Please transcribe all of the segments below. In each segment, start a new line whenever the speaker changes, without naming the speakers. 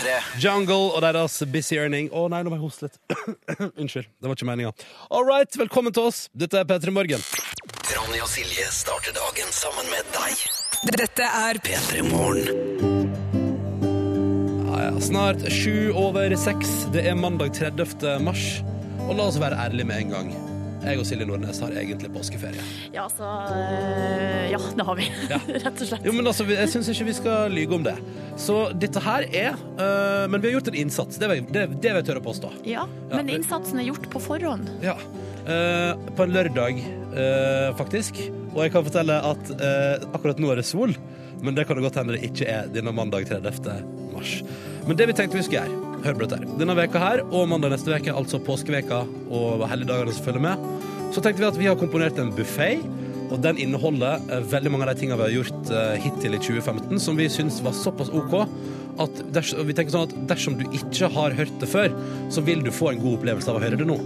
P3.
Jungle og deres Busy Earning. Å nei, nå må jeg hoste litt. Unnskyld. Det var ikke meninga. All right, velkommen til oss. Dette er P3 Morgen.
Ronny og Silje starter dagen sammen med deg.
Dette er
P3 Morgen.
Ja, ja. Snart sju over seks. Det er mandag 30. mars. Og la oss være ærlige med en gang. Jeg og Silje Nordnes har egentlig påskeferie.
Ja, altså øh, Ja, det har vi.
Ja.
Rett og slett.
Jo, men altså, Jeg syns ikke vi skal lyge om det. Så dette her er øh, Men vi har gjort en innsats. Det vil, det, det vil jeg tørre å påstå.
Ja, men innsatsen er gjort på forhånd.
Ja. Uh, på en lørdag, uh, faktisk. Og jeg kan fortelle at uh, akkurat nå er det sol, men det kan det godt hende det ikke er denne mandag 30. mars. Men det vi tenkte vi skulle gjøre, hør på dette her. Denne veka her og mandag neste veke, altså påskeveka og helligdagene som følger med, så tenkte vi at vi har komponert en buffé. Og den inneholder eh, veldig mange av de tingene vi har gjort eh, hittil i 2015, som vi syns var såpass OK at ders, vi tenker sånn at dersom du ikke har hørt det før, så vil du få en god opplevelse av å høre det nå.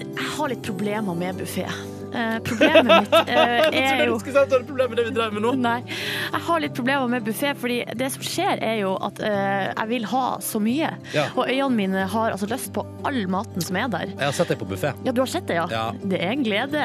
Jeg har litt problemer med buffé. Eh, problemet mitt uh, er jo
med det vi drev med nå?
Nei. Jeg har litt problemer med buffé, fordi det som skjer, er jo at uh, jeg vil ha så mye.
Ja.
Og øynene mine har altså lyst på all maten som er der.
Jeg har sett deg på buffé.
Ja, du har sett det, ja?
Ja.
Det er en glede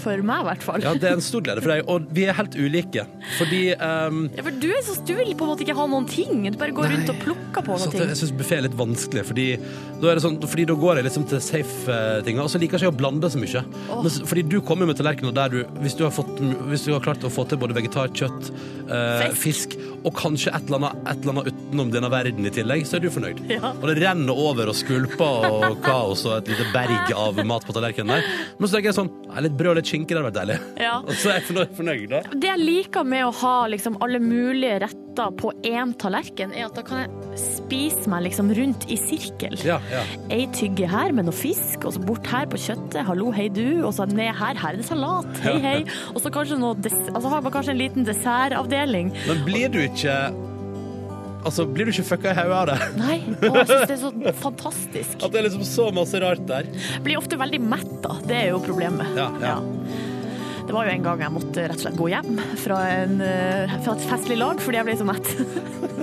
for meg, i hvert fall.
Ja, det er en stor glede for deg, og vi er helt ulike. Fordi um,
Ja, for du, er så, du vil på en måte ikke ha noen ting. Du bare går
Nei.
rundt og plukker på noe.
at jeg
ting.
syns buffé er litt vanskelig, fordi da, er det sånn, fordi da går jeg liksom til safe-tinga, og så liker jeg ikke å blande så mye. Men, s- fordi du kommer med tallerkener der du hvis, du har fått, hvis du har klart å få til både vegetar, kjøtt, eh, fisk. Og kanskje et eller, annet, et eller annet utenom denne verden i tillegg, så er du fornøyd.
Ja.
Og det renner over og skvulper og kaos og et lite berg av mat på tallerkenen der. Men så tenker jeg sånn Litt brød og litt skinke, det hadde vært deilig.
Ja.
Og så er jeg fornøyd, fornøyd da.
Det jeg liker med å ha liksom alle mulige retter på én tallerken, er at da kan jeg spise meg liksom rundt i sirkel.
Ja, ja.
Ei tygge her med noe fisk, og så bort her på kjøttet, hallo, hei du, og så ned her, her er det salat, hei hei. Og så kanskje noe, altså har man kanskje en liten dessertavdeling.
Men blir du ikke Altså, blir du ikke fucka i hodet av det?
Nei, og jeg synes det er så fantastisk.
At det er liksom så masse rart der?
Blir ofte veldig mett da, det er jo problemet.
Ja, ja.
Det var jo en gang jeg måtte rett og slett gå hjem fra, en, eh, fra et festlig lag fordi jeg ble så mett.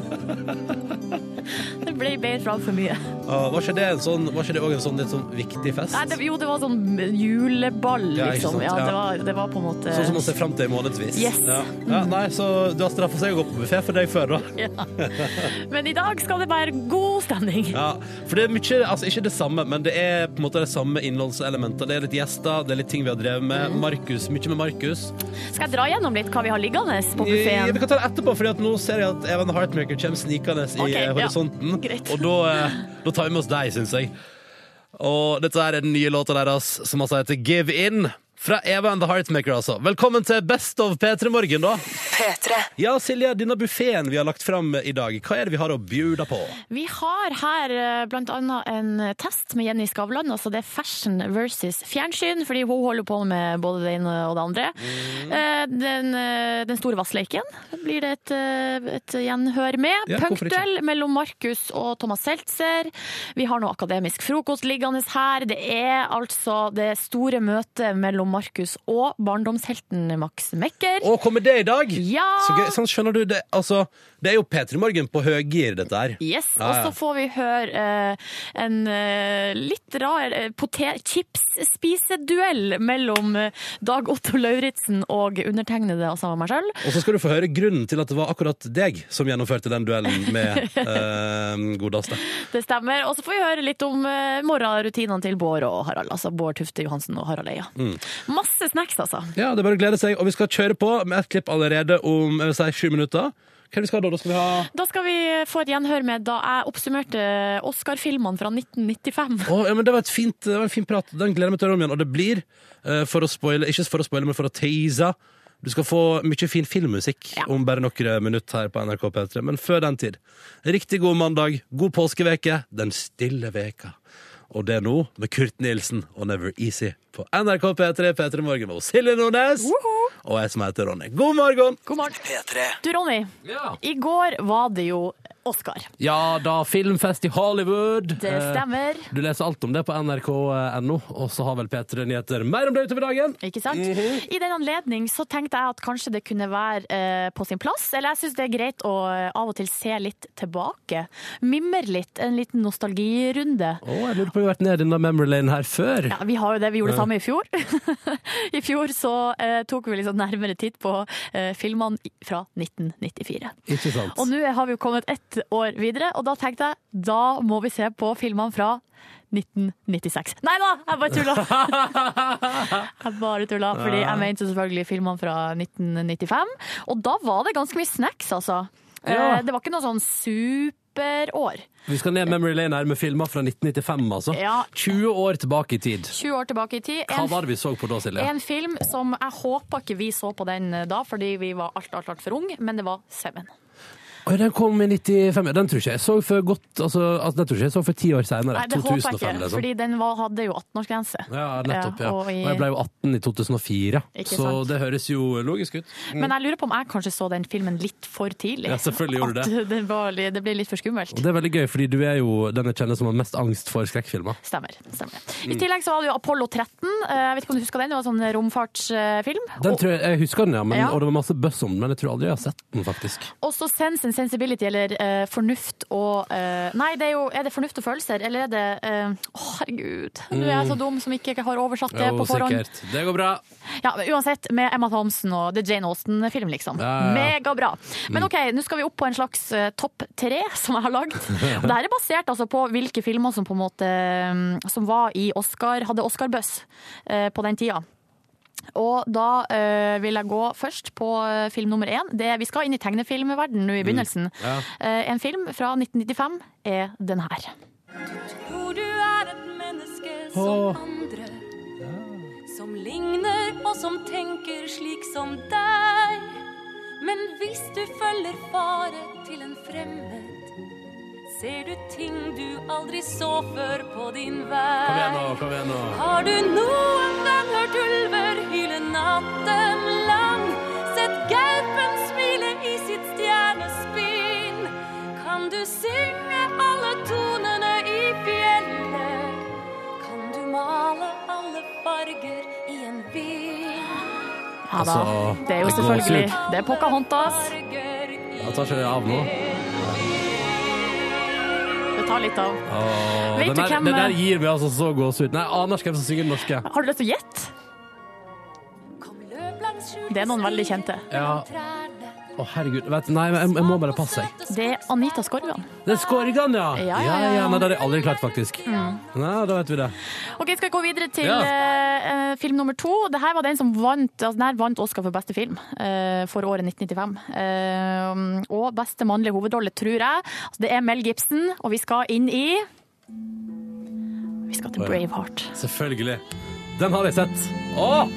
Ble bedre fra for mye.
Ah, var ikke det en sånn, en sånn litt sånn viktig fest?
Nei, det, jo, det var sånn juleball, liksom. Ja,
ja.
det, var, det var på en måte
Sånn som man ser fram til i månedsvis?
Yes.
Ja. Ja, nei, så du har straffa seg å gå på buffé for deg før, da?
ja. Men i dag skal det være god stemning.
Ja, for det er mye, altså ikke det samme, men det er på en måte det samme innholdselementet. Det er litt gjester, det er litt ting vi har drevet med.
Mm.
Markus, mye med Markus.
Skal jeg dra gjennom litt hva vi har liggende på
Vi kan ta det etterpå, for nå ser jeg at Even Heartmaker kommer snikende i
Ok, ja.
horisonten.
Greit.
Og da, eh, da tar vi med oss deg, syns jeg. Og dette er den nye låta deres, som altså heter Give In. Fra Eva and the Heartmaker, altså. Velkommen til Best of P3 Morgen, da.
P3.
Ja, Silje, denne buffeen vi har lagt fram i dag, hva er det vi har å bjuda på?
Vi har her eh, blant annet en test med Jenny Skavlan. Altså det er fashion versus fjernsyn, fordi hun holder på med både det ene og det andre.
Mm.
Eh, Den, eh, den store vassleiken blir det et, et gjenhør med.
Ja?
Punktuell mellom Markus og Thomas Seltzer. Vi har noe akademisk frokost liggende her. Det er altså det store møtet mellom Markus og barndomshelten Max Mekker.
Å, kommer det i dag?
Ja!
Så gøy. Sånn, skjønner du det? Altså, det er jo P3 Morgen på høygir, dette her.
Yes,
Ja,
og så får vi høre eh, en eh, litt rar uh, chips-spiseduell mellom eh, Dag Otto Lauritzen og undertegnede, altså meg sjøl.
Og så skal du få høre grunnen til at det var akkurat deg som gjennomførte den duellen med eh, godeste.
Det stemmer. Og så får vi høre litt om eh, morgenrutinene til Bård og Harald. Altså Bård Tufte Johansen og Harald Eia.
Mm.
Masse snacks, altså.
Ja, det er bare å glede seg. Og vi skal kjøre på med et klipp allerede om jeg vil si, sju minutter. Hva vi ha da? Da skal vi ha
Da skal vi få et gjenhør med da jeg oppsummerte Oscar-filmene fra 1995.
Oh, ja, men Det var, et fint, det var en fin prat. Den gleder jeg meg til å høre om igjen. Og det blir, eh, for å spoile, ikke for å spoile, men for å tease Du skal få mye fin filmmusikk
Ja.
om bare noen minutter her på NRK P3. Men før den tid, riktig god mandag, god påskeveke, den stille veka. Og det er nå med Kurt Nilsen og Never Easy på NRK P3 P3 Morgen med Silje Nordnes og jeg som heter Ronny. God morgen!
God morgen.
P3.
Du, Ronny.
Ja.
I går var det jo Oscar.
Ja da, filmfest i Hollywood.
Det
Eh,
stemmer.
Du leser alt om det på nrk.no, og så har vel P3 Nyheter mer om det utover dagen.
Ikke sant?
Mhm.
I den anledning så tenkte jeg at kanskje det kunne være eh, på sin plass. Eller jeg syns det er greit å eh, av og til se litt tilbake. Mimre litt. En liten nostalgirunde.
Å, jeg lurer på om vi har vært nede i memory lane her før.
Ja, vi har jo det. Vi gjorde det samme i fjor. I fjor så eh, tok vi liksom nærmere titt på eh, filmene fra 1994.
Ikke sant?
Og nå har vi jo kommet ett år videre, og da tenkte jeg da må vi se på filmene fra 1996. Nei da, jeg bare tulla! jeg bare tulla, fordi jeg mente selvfølgelig filmene fra 1995. Og da var det ganske mye snacks, altså.
Ja.
Eh, Det var ikke noe sånn superår.
Vi skal ned memory lane her med filmer fra 1995, altså.
Ja.
20 år tilbake i tid.
20 år tilbake i tid.
Hva var det vi så på da, Silje?
En film som jeg håper ikke vi så på den da, fordi vi var alt, alt, alt for unge, men det var Seven.
Den kom i 95. Den tror ikke jeg så for godt altså, altså, Den tror ikke jeg så for ti år senere.
Nei, det håper jeg ikke,
liksom.
fordi den var, hadde jo 18-årsgrense.
Ja, nettopp. Ja. Og,
og, og
jeg ble jo 18 i 2004,
Ikke
så
sant.
det høres jo logisk ut.
Men jeg lurer på om jeg kanskje så den filmen litt for tidlig.
Ja, selvfølgelig gjorde du det.
Det, var, det ble litt for skummelt.
Og det er veldig gøy, fordi du er jo den jeg kjenner som har mest angst for skrekkfilmer.
Stemmer. stemmer.
Mm.
I tillegg så var det jo Apollo 13. Eh, Jeg vet ikke om du husker den? Det var en sånn romfartsfilm.
Den
Og-
tror jeg, jeg husker den, ja, men, og det var masse buzz om den, men jeg tror aldri jeg har sett den, faktisk.
Også Sense Sensibility, eller uh, Fornuft og uh, Nei, det er jo Er det Fornuft og følelser, eller er det Å, uh, oh, herregud. Nå er jeg så dum som ikke har oversatt det
Jo,
på forhånd.
sikkert. Det går bra.
Ja, men Uansett, med Emma Thompson og er Jane Austen-film, liksom.
Ja, ja.
Megabra.
Mm.
Men OK, nå skal vi opp på en slags eh, topp tre som jeg har lagd. Og det her er basert altså på hvilke filmer som på en måte um, Som var i Oscar, hadde Oscar-buss eh, på den tida. Og da eh, vil jeg gå først på eh, film nummer én. Det, vi skal inn i tegnefilmverden nå i begynnelsen.
Mm. Ja.
Uh, en film fra 1995 er den her.
Tror du er et menneske som andre Som ligner og som tenker slik som deg Men hvis du følger fare til en fremmed Ser du ting du aldri så før på din vei
Kom igjen nå, kom igjen nå.
Har du noen gang hørt ulver hyle natten lang? Sett gaupen smile i sitt stjernespinn? Kan du synge alle tonene i fjellet? Kan du male alle farger i en vind?
Ja da.
Altså,
Det er jo
det
selvfølgelig. Det er Pocahontas.
Jeg tar ikke det av nå.
Det tar litt av.
Åh,
Vet du
der,
hvem-
Det der gir meg altså så gåsehud. Nei, jeg aner ikke hvem som synger den norske.
Har du lyst til å gjette? Det er noen veldig kjente.
Ja. Å, herregud. Vet, du, nei, jeg, jeg må bare passe. jeg.
Det er Anita Skorgan.
Det er Skorgan, ja!
Ja, ja, ja.
Nei, det har jeg aldri klart, faktisk. Nei, da vet vi det.
Ok, Skal vi gå videre til
Ja.
eh, eh, film nummer to? Dette var den som vant, altså, den her vant Oscar for beste film eh, for året 1995. Eh, og beste mannlige hovedrolle, tror jeg. Altså, det er Mel Gibson, og vi skal inn i Vi skal til. Braveheart.
Selvfølgelig. Den har jeg sett. Å!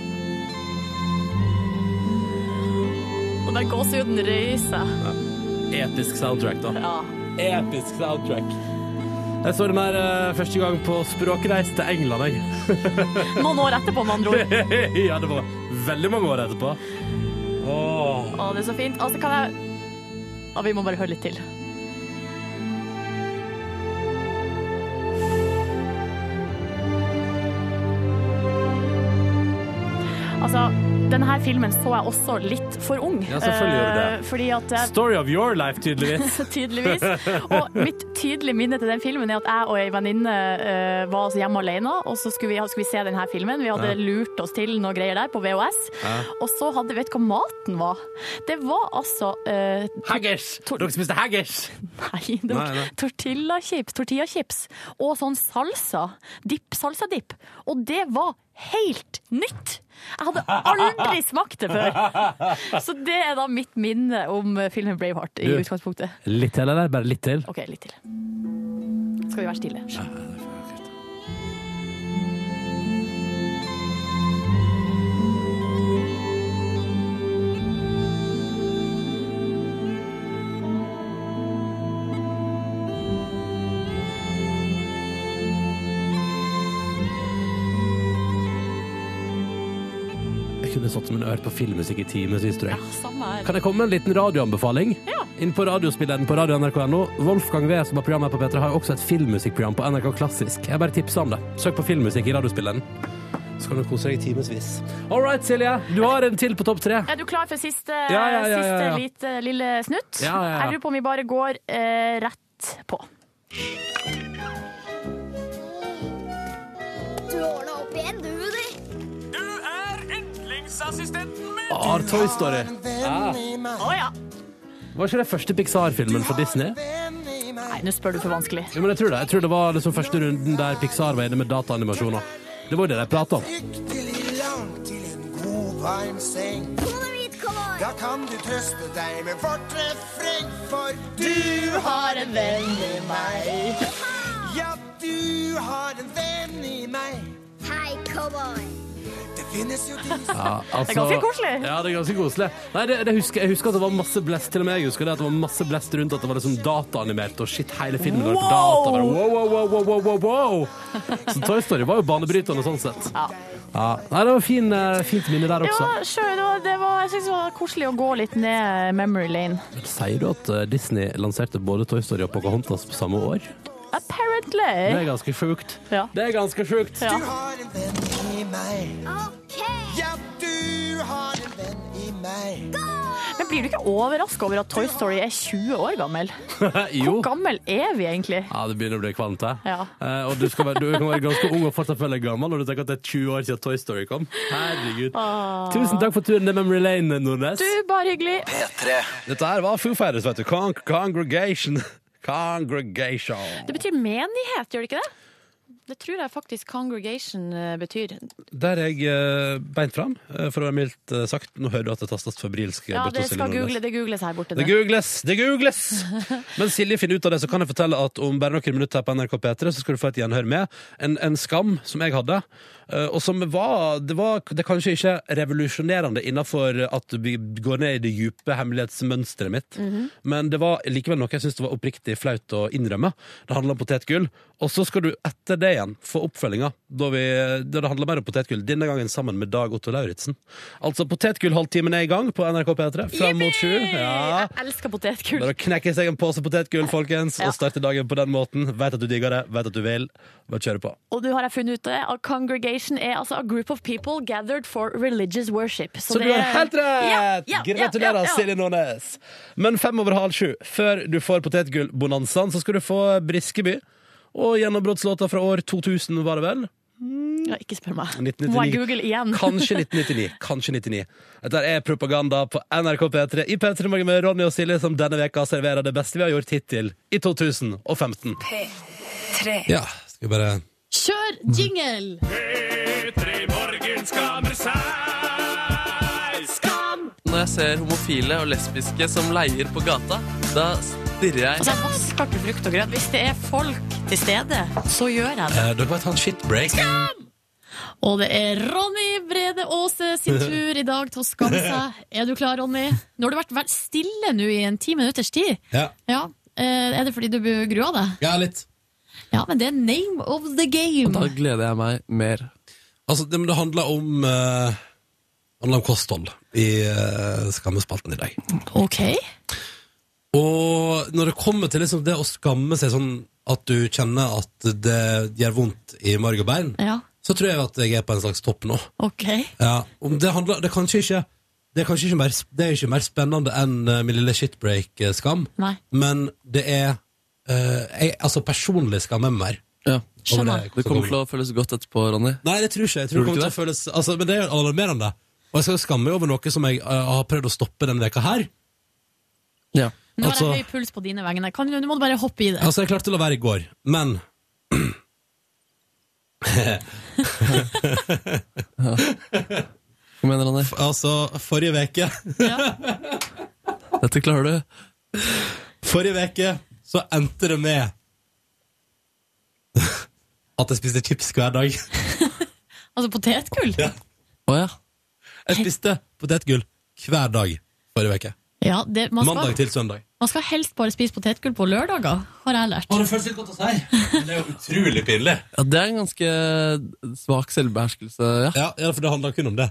Og der gåsehuden reiser.
Episk soundtrack, da.
Ja.
Episk soundtrack. Jeg så den her uh, første gang på språkreis til England, jeg.
Noen år etterpå, med andre ord.
ja, det var veldig mange år etterpå. Åh.
Å, det er så fint. Altså, kan jeg ja, Vi må bare høre litt til. Altså, denne filmen så jeg også litt for ung.
Ja, selvfølgelig gjør du det.
Eh, at
Story of your life, tydeligvis.
tydeligvis. Og mitt tydelige minne til den filmen er at jeg og ei venninne eh, var altså hjemme alene, og så skulle vi, skulle vi se denne filmen. Vi hadde
Ja.
lurt oss til noe greier der på VHS,
Ja.
og så hadde vet du hva maten var. Det var altså uh,
Haggers! Dere spiste haggers!
Nei, det var tortillachips, tortillachips og sånn salsa. Dip, salsa-dip. Og det var helt nytt! Jeg hadde aldri smakt det før. Så det er da mitt minne om filmen Braveheart i utgangspunktet.
Litt til, eller? Bare litt til?
OK, litt til. Skal vi være stille?
En øre på filmmusikk i time, syns
du?
Ja,
samme her.
Kan jeg komme med en liten radioanbefaling?
Ja.
inn på radiospilleren på radio NRK.no. Wolfgang V, som har programmet her på P3, har også et filmmusikkprogram på NRK Klassisk. Jeg bare tipser om det. Søk på filmmusikk i radiospilleren. Så kan du kose deg i timevis. All right, Silje. Du har en til på topp tre.
Er du klar for siste,
Ja, ja, ja, ja, ja.
siste lite, lille snutt?
Ja, ja, ja.
Jeg lurer på om vi bare går eh, rett på.
Du ordna opp igjen, du, Woody.
Ah, Toy Story.
Å ja.
Var ikke det første Pixar-filmen for Disney?
Nei, nå spør du for vanskelig.
Jo, men jeg tror det. Jeg tror det var liksom første runden der Pixar var inne med dataanimasjoner. Det var jo det de prata om.
Fryktelig langt til en god, varm seng. Da kan du trøste deg med vårt refreng, for du har en venn i meg. Ja, du har en venn i meg.
Hei, cowboy.
Ja, altså,
Det er ganske koselig.
Ja, det er ganske koselig. Nei, det, det husker, jeg husker at det var masse blest. Til og med jeg husker det at det var masse blest rundt at det var liksom dataanimert, og shit, hele filmen var på data. Bare, wow, wow, wow, wow, wow, wow, wow. Så Toy Story var jo banebrytende sånn sett.
Ja.
Ja. Nei, det var fin, eh, fint minne der også.
Ja, sure, det var, det var, jeg synes det var koselig å gå litt ned memory lane.
Sier du at eh, Disney lanserte både Toy Story og Pocahontas på samme år? Det er ganske sjukt.
Ja.
Det er ganske sjukt.
Ja.
Du har en venn i meg.
Okay.
Ja, du har en venn i meg.
Men blir du ikke overraska over at Toy Story er 20 år gammel?
jo.
Hvor gammel er vi egentlig?
Ja, det begynner å bli kvalmt her.
Ja.
Eh, og du, skal være, du kan være ganske ung og fortsatt føle deg gammel når du tenker at det er 20 år siden Toy Story kom. Herregud. Tusen takk for turen til Memory Lane, Nordnes.
Du, bare hyggelig.
P3.
Dette her var Foo Fighters, vet du. Con congregation. Congregation.
Det betyr menighet, gjør det ikke det? Det tror jeg faktisk congregation eh, betyr.
Der er jeg eh, beint fram, eh, for å være mildt sagt. Nå hører du at det tastes febrilsk.
Ja, det skal google, det googles her borte.
Det
Det.
googles! Det googles! Men Silje finner ut av det, så kan jeg fortelle at om bare noen minutter her på NRK P3 så skal du få et gjenhør med en, en skam som jeg hadde. Eh, Og som var det, var det kanskje ikke revolusjonerende innenfor at vi går ned i det dype hemmelighetsmønsteret mitt, men det var likevel noe jeg det var oppriktig flaut å innrømme. Det handler om potetgull. Og så skal du etter det igjen få oppfølginga, da, da det handler mer om potetgull. Denne gangen sammen med Dag Otto Lauritzen. Altså Potetgull-halvtimen er i gang på NRK P3 fram mot sju. Ja.
Jeg elsker potetgull.
Bare knekke seg en pose potetgull, folkens,
Ja.
og starte dagen på den måten. Vet at du digger det, vet at du vil. Bare kjøre på.
Og du har jeg funnet ut det, at congregation er altså a group of people gathered for religious worship.
Så,
det
du har helt rett!
Ja, ja,
Gratulerer,
ja, ja.
Silje Nordnes. Men fem over halv sju, før du får potetgull-bonanzaen, så skal du få Briskeby. Og gjennombruddslåta fra år 2000, var det vel?
Ja, ikke spør meg.
1999.
Må jeg google igjen?
Kanskje 1999. Kanskje 99. Dette er propaganda på NRK P3 i P3 Morgen med Ronny og Silje, som denne veka serverer det beste vi har gjort hittil i 2015.
P3.
Ja, skal vi bare
Kjør jingle!
Når jeg ser homofile og lesbiske som leier på gata, da stirrer jeg
Altså, jeg vasker ikke frukt og grønt. Hvis det er folk til stede, så gjør jeg det.
eh, Dere må ta en shitbreak.
Og det er Ronny Brede Aase sin tur i dag til å skamme seg. Er du klar, Ronny? Nå har du vært, vært stille nå i en ti minutters tid.
Ja.
Ja. Eh, Er det fordi du grua deg?
ja, litt.
Ja, men det er name of the game.
Da gleder jeg meg mer.
Altså, det, men det handler om eh, handler om kosthold i uh, Skammespalten i dag.
Ok.
Og når det kommer til liksom det å skamme seg sånn at du kjenner at det gjør vondt i marg og bein,
Ja,
så tror jeg at jeg er på en slags topp nå.
ok.
Ja, om det handler Det er kanskje ikke det er kanskje ikke mer, det er ikke mer spennende enn eh, min lille shitbreak-skam,
Nei,
men det er eh, jeg, Altså, personlig skammer med meg mer.
Ja.
skjønner.
Det kommer til å føles godt etterpå, Ronny.
Nei, det tror ikke jeg. Tror
Tror
det kommer til å føles altså, Men det er alarmerende. Og jeg skal skamme meg over noe som jeg uh, har prøvd å stoppe denne veka her.
Ja.
Nå har
Altså-
jeg høy puls på dine vegne. Kan, du- må bare hoppe i det.
Altså, jeg klarte å la være i går, men
Hva mener han Ronny.
altså, forrige veke
Dette klarer du.
Forrige veke så endte det med at jeg spiste chips hver dag.
Altså potetgull?
Ja.
Å ja.
Jeg spiste potetgull hver dag forrige uke.
Ja, det, man,
Mandag
skal,
til søndag.
man skal helst bare spise potetgull på lørdager, har jeg lært.
Å, det føles litt godt å si, men det er jo utrolig pinlig.
ja. Det er en ganske svak selvbeherskelse, ja.
Ja, ja, for det handler kun om det.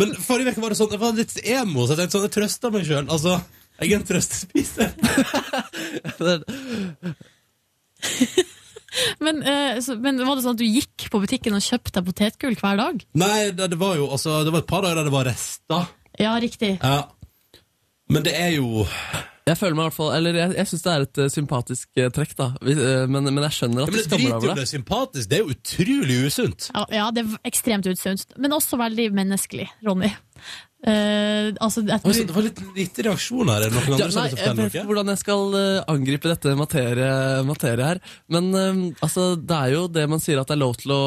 Men forrige uke var det sånn, jeg var litt emo, så jeg tenkte sånn, jeg trøsta meg sjøl. Altså, Jeg er en trøstespiser.
Men, eh, så, men var det sånn at du gikk på butikken og kjøpte potetgull hver dag?
Nei, det, det var jo altså, Det var et par dager der det var rester.
Ja, riktig.
Ja. Men det er jo
Jeg føler meg i hvert fall Eller jeg, jeg syns det er et uh, sympatisk uh, trekk, da. Vi- uh, men, men jeg skjønner
ja,
at
Men det
skammer deg over
det
det.
er sympatisk. Det er jo utrolig usunt.
Ja, ja, det er ekstremt usunt. men også veldig menneskelig, Ronny. Eh, altså, jeg,
Oi, Det var litt lite reaksjoner. Er det noen
Ja,
andre som
nei, jeg
fortelle
vet ikke
noe?
hvordan jeg skal eh, angripe dette materiet materie her. Men eh, altså, det er jo det man sier at det er lov til å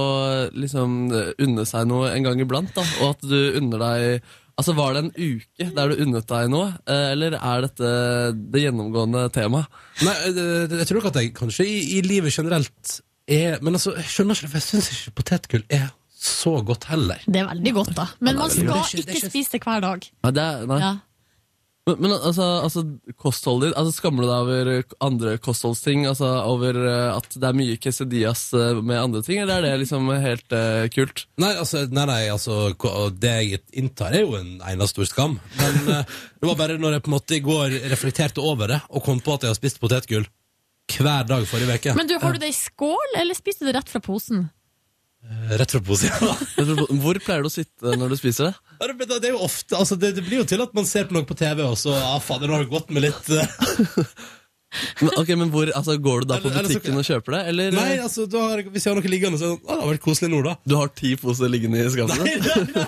liksom, unne seg noe en gang iblant. Da, og at du unner deg Altså, Var det en uke der du unnet deg noe, eller er dette det gjennomgående temaet?
Nei, jeg tror nok at jeg kanskje i, i livet generelt er Men altså, jeg skjønner ikke det, for jeg syns ikke potetgull er så godt heller.
det er veldig godt, da. Men man skal
ikke-
ikke
ikke-
spise det hver dag.
Nei, det er, nei.
Ja.
Men, men altså, altså kostholdet ditt altså, Skammer du deg over andre kostholdsting? Altså Over eh, at det er mye quesadillas eh, med andre ting, eller er det liksom helt uh, kult?
Nei, altså, nei, nei, altså det jeg inntar, er jo en eneste stor skam. Men uh, det var bare når jeg på en måte i går reflekterte over det, og kom på at jeg har spist potetgull hver dag forrige uke.
Men du, har du det i skål, eller spiste du det rett fra posen?
Eh, Rett fra posen.
Hvor pleier du å sitte når du spiser det?
Ja, det, det er jo ofte, altså det, det blir jo til at man ser på noe på TV, og så ah, fader, nå har det gått med litt eh,
Men, ok, men hvor, altså, Går du da på
Eller- eller så-
butikken og kjøper det, eller?
Nei, altså, har, hvis jeg har noe liggende, så ah, det har vært koselig nå, da.
Du har ti poser liggende i skapet?
Nei, nei, nei.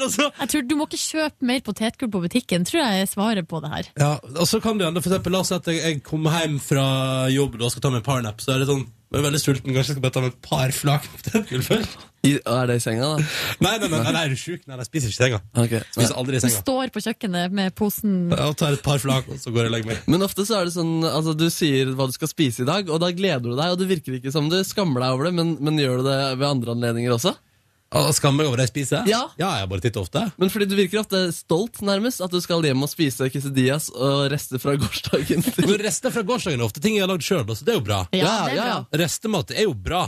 Altså
Jeg tror Du må ikke kjøpe mer potetgull på butikken, tror jeg er svaret på det her.
Ja, og så kan det hende, for eksempel, la oss si at jeg, jeg kommer hjem fra jobb og skal ta meg en parnap. så er det sånn, jeg er veldig sulten, kanskje jeg skal bare ta med et par flak potetgull først.
I, er det i senga, da?
Nei, nei, nei, nei, nei, er du sjuk? Nei, jeg spiser ikke i senga.
Okay.
Spiser aldri i senga.
Du står på kjøkkenet med posen
Jeg tar et par flak, og så går jeg og legger meg.
Men ofte så er det sånn altså Du sier hva du skal spise i dag, og da gleder du deg. Og det virker ikke som du skammer deg over det, men, men gjør du det ved andre anledninger også?
Og Skammer meg over det jeg spiser?
Ja.
ja jeg bare titter ofte.
Men fordi du virker ofte stolt, nærmest. At du skal hjem og spise quesadillas og rester fra gårsdagen. til-
Men Rester fra gårsdagen er ofte ting jeg har lagd sjøl, så det er jo bra.
Ja,
Ja,
det er
ja,
bra.
Restemat er jo bra.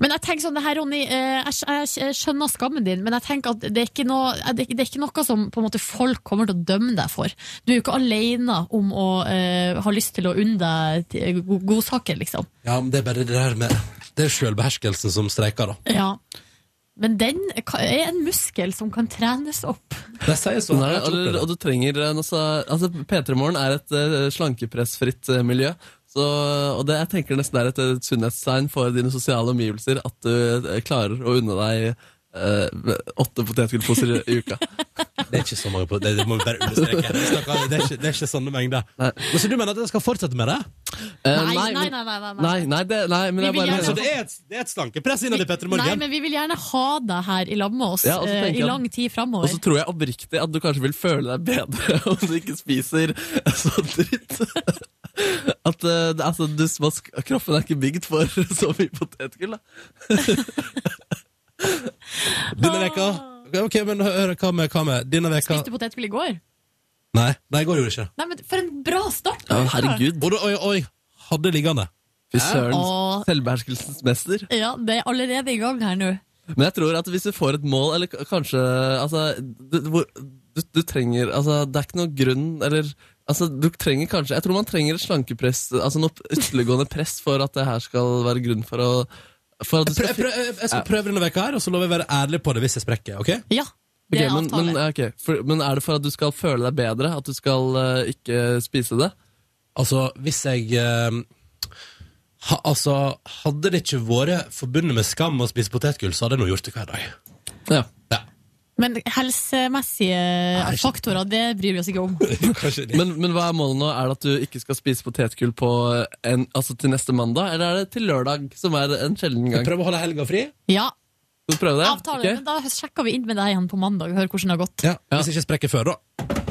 Men jeg tenker sånn, det her, Ronny, eh, jeg, jeg skjønner skammen din, men jeg tenker at det er, ikke noe, det er- ikke noe som på en måte folk kommer til å dømme deg for. Du er jo ikke alene om å uh, ha lyst til å unne deg godsaker, liksom.
Ja, men det er bare det der med Det er sjølbeherskelsen som streiker, da.
Ja. Men den er en muskel som kan trenes opp.
Det sier sånn. Ikke
og, og du trenger en, altså, altså P3 Morgen er et uh, slankepressfritt uh, miljø. Så, og det jeg tenker nesten er et eh, sunnhetstegn for dine sosiale omgivelser at du eh, klarer å unne deg eh, åtte potetgullposer i, i uka.
Det er ikke så mange på det, det må vi bare understreke. Snakker- Det er ikke, det er ikke sånne mengder.
Nei.
Men Så du mener at jeg skal fortsette med det?
Eh,
Nei, nei, nei. nei, nei,
Nei, nei, det, nei, men jeg bare
gjerne
Så det er et, det er et slankepress innad i Petter
Nei, men vi vil gjerne ha deg her i lag med oss
Ja,
eh, i lang tid
Og så tror jeg oppriktig at du kanskje vil føle deg bedre om du ikke spiser så dritt. At uh, altså, du, kroppen er ikke bygd for så mye potetgull. Da.
Denne veka Ok, men hør, hva med, hva med Denne veka
Spiste potetgull i går?
Nei, nei, i går gjorde jeg ikke.
Nei, men For en bra start!
Ja, herregud.
Oi, oi, oi, hadde liggende.
Fy søren.
Og...
Selvbeherskelsens mester.
Ja, det er allerede i gang her nå.
Men jeg tror at hvis du får et mål, eller kanskje Altså, du, du, du trenger Altså, det er ikke noe grunn Eller altså, du trenger kanskje Jeg tror man trenger et slankepress, altså noe ytterliggående press for at det her skal være grunn for å for at du
Jeg,
skal
prøv, jeg, jeg skal prøve denne veka her, og så lover jeg å være ærlig på det hvis jeg sprekker. ok?
Ja, det
Ok,
er
men,
avtale.
men, ja, ok. for, men er det for at du skal føle deg bedre? At du skal eh, ikke spise det?
Altså, hvis jeg eh, ha, Altså, hadde det ikke vært forbundet med skam å spise potetgull, så hadde jeg nå gjort det hver dag.
Ja.
Men helsemessige faktorer, det bryr vi oss ikke om.
Men, men hva er målet nå? Er det at du ikke skal spise potetgull altså til neste mandag, eller er det til lørdag, som er en sjelden gang?
Prøv å holde helga fri.
Ja,
Skal du prøve det?
avtale.
okay.
Men da sjekker vi inn med deg igjen på mandag og hører hvordan det har gått.
Ja, Hvis jeg ikke sprekker før, da.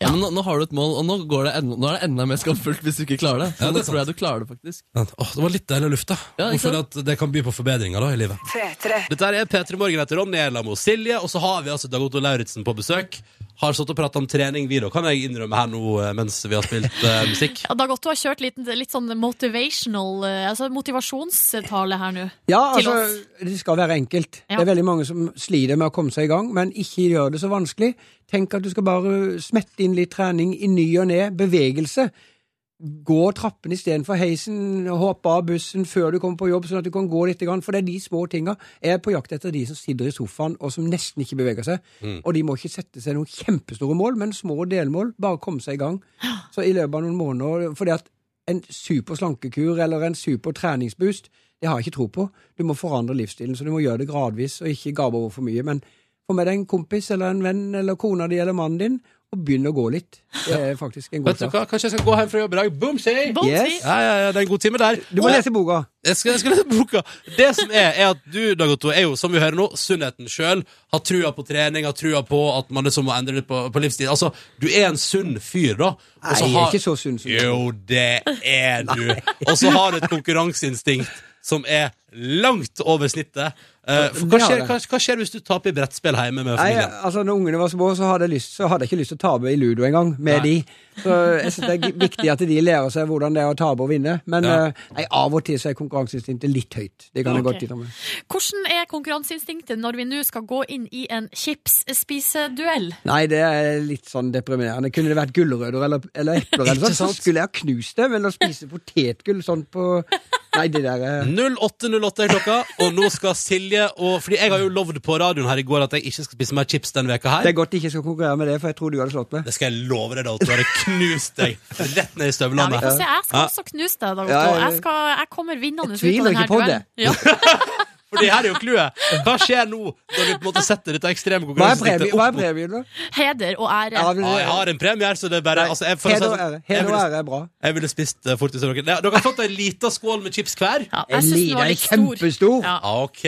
Ja, men nå, nå har du et mål, og nå, går det enda, nå er det enda mer skamfullt hvis du ikke klarer det. Så
Ja, det
nå tror jeg du klarer det, faktisk.
Åh, det var litt deilig luft, da.
Ja,
og at det kan by på forbedringer da i livet. Dette er P3 Morgen etter Ronny Elamo Silje, og så har vi altså Dag Otto Lauritzen på besøk. har stått og pratet om trening, vi da, kan jeg innrømme her nå eh, mens vi har spilt uh, musikk.
Ja, Dag Otto har kjørt litt, litt sånn motivational, uh, altså motivasjonstale her nå.
Ja, altså, det skal være enkelt.
Ja.
Det er veldig mange som sliter med å komme seg i gang, men ikke gjør det så vanskelig. Tenk at du skal bare smette inn litt trening i ny og ne, bevegelse. Gå trappen istedenfor heisen, hoppe av bussen før du kommer på jobb, sånn at du kan gå litt. For det er de små tinga. Jeg er på jakt etter de som sitter i sofaen og som nesten ikke beveger seg. Og de må ikke sette seg noen kjempestore mål, men små delmål. Bare komme seg i gang. Så i løpet av noen måneder fordi at en super slankekur eller en super treningsboost, det har jeg ikke tro på. Du må forandre livsstilen, så du må gjøre det gradvis og ikke gape over for mye. Men få med deg en kompis eller en venn eller kona di eller mannen din, og begynn å gå litt. Det er faktisk en god
hva, Kanskje jeg skal gå hjem fra jobb i dag? Boom, say!
Yes.
Ja, ja, ja, det er en god time der.
Du må
Og-
lese boka.
Jeg skal, jeg skal lese boka. Det som er, er at du, Dag Otto, er jo, som vi hører nå, sunnheten sjøl. Har trua på trening, har trua på at man liksom må endre litt på, på livsstil. Altså, du er en sunn fyr, da. Og
Nei,
så
jeg er
har-
ikke så sunn som du.
Jo, det er du. Og så har du et konkurranseinstinkt som er langt over snittet. Eh, hva, skjer, hva, hva, skjer, hvis du taper i brettspill hjemme med familien?
Nei, altså, når ungene var små, så hadde, jeg, lyst, så hadde jeg ikke lyst til å tape i ludo engang, med
Nei.
de. Så jeg synes det er viktig at de lærer seg hvordan det er å tape og vinne. Men
ja.
Eh, nei, av og til så er konkurranseinstinktet litt høyt. Det kan okay.
jeg
godt innrømme.
Hvordan er konkurranseinstinktet når vi nå skal gå inn i en chipsspiseduell?
Nei, det er litt sånn deprimerende. Kunne det vært gulrøtter eller, eller epler, eller sånn, så skulle jeg ha knust det. Men å spise potetgull sånn på Nei, det der eh.
08 Lotte er klokka, og nå skal Silje og Fordi jeg har jo lovd på radioen her i går at jeg ikke skal spise mer chips denne veka her.
Det er godt jeg ikke skal konkurrere med det, for jeg tror du hadde slått meg.
Det skal jeg love deg, da Du Jeg knust deg rett ned i støvlene.
Ja, vi får se. Jeg skal også knuse deg,
da
Jeg, jeg, kommer vinnende ut av denne duellen.
Jeg tviler ikke på
det. Ja.
For det her er jo clouet. Hva skjer nå når du på en måte setter dette ekstreme
Hva er
konkurranseinstinktet
premien, hva er
opp mot
premien da?
Heder og ære.
Ja,
Ja, jeg har en premie her, så det er bare altså, jeg, for å si
Heder
det
og
sånn,
ære.
jeg,
Heder og
ville,
ære er bra.
jeg ville spist uh, fortis av dere. Dere har fått en liten skål med chips hver.
Ja, jeg syns den var
en
litt stor.
kjempestor.
Ja.
Ok,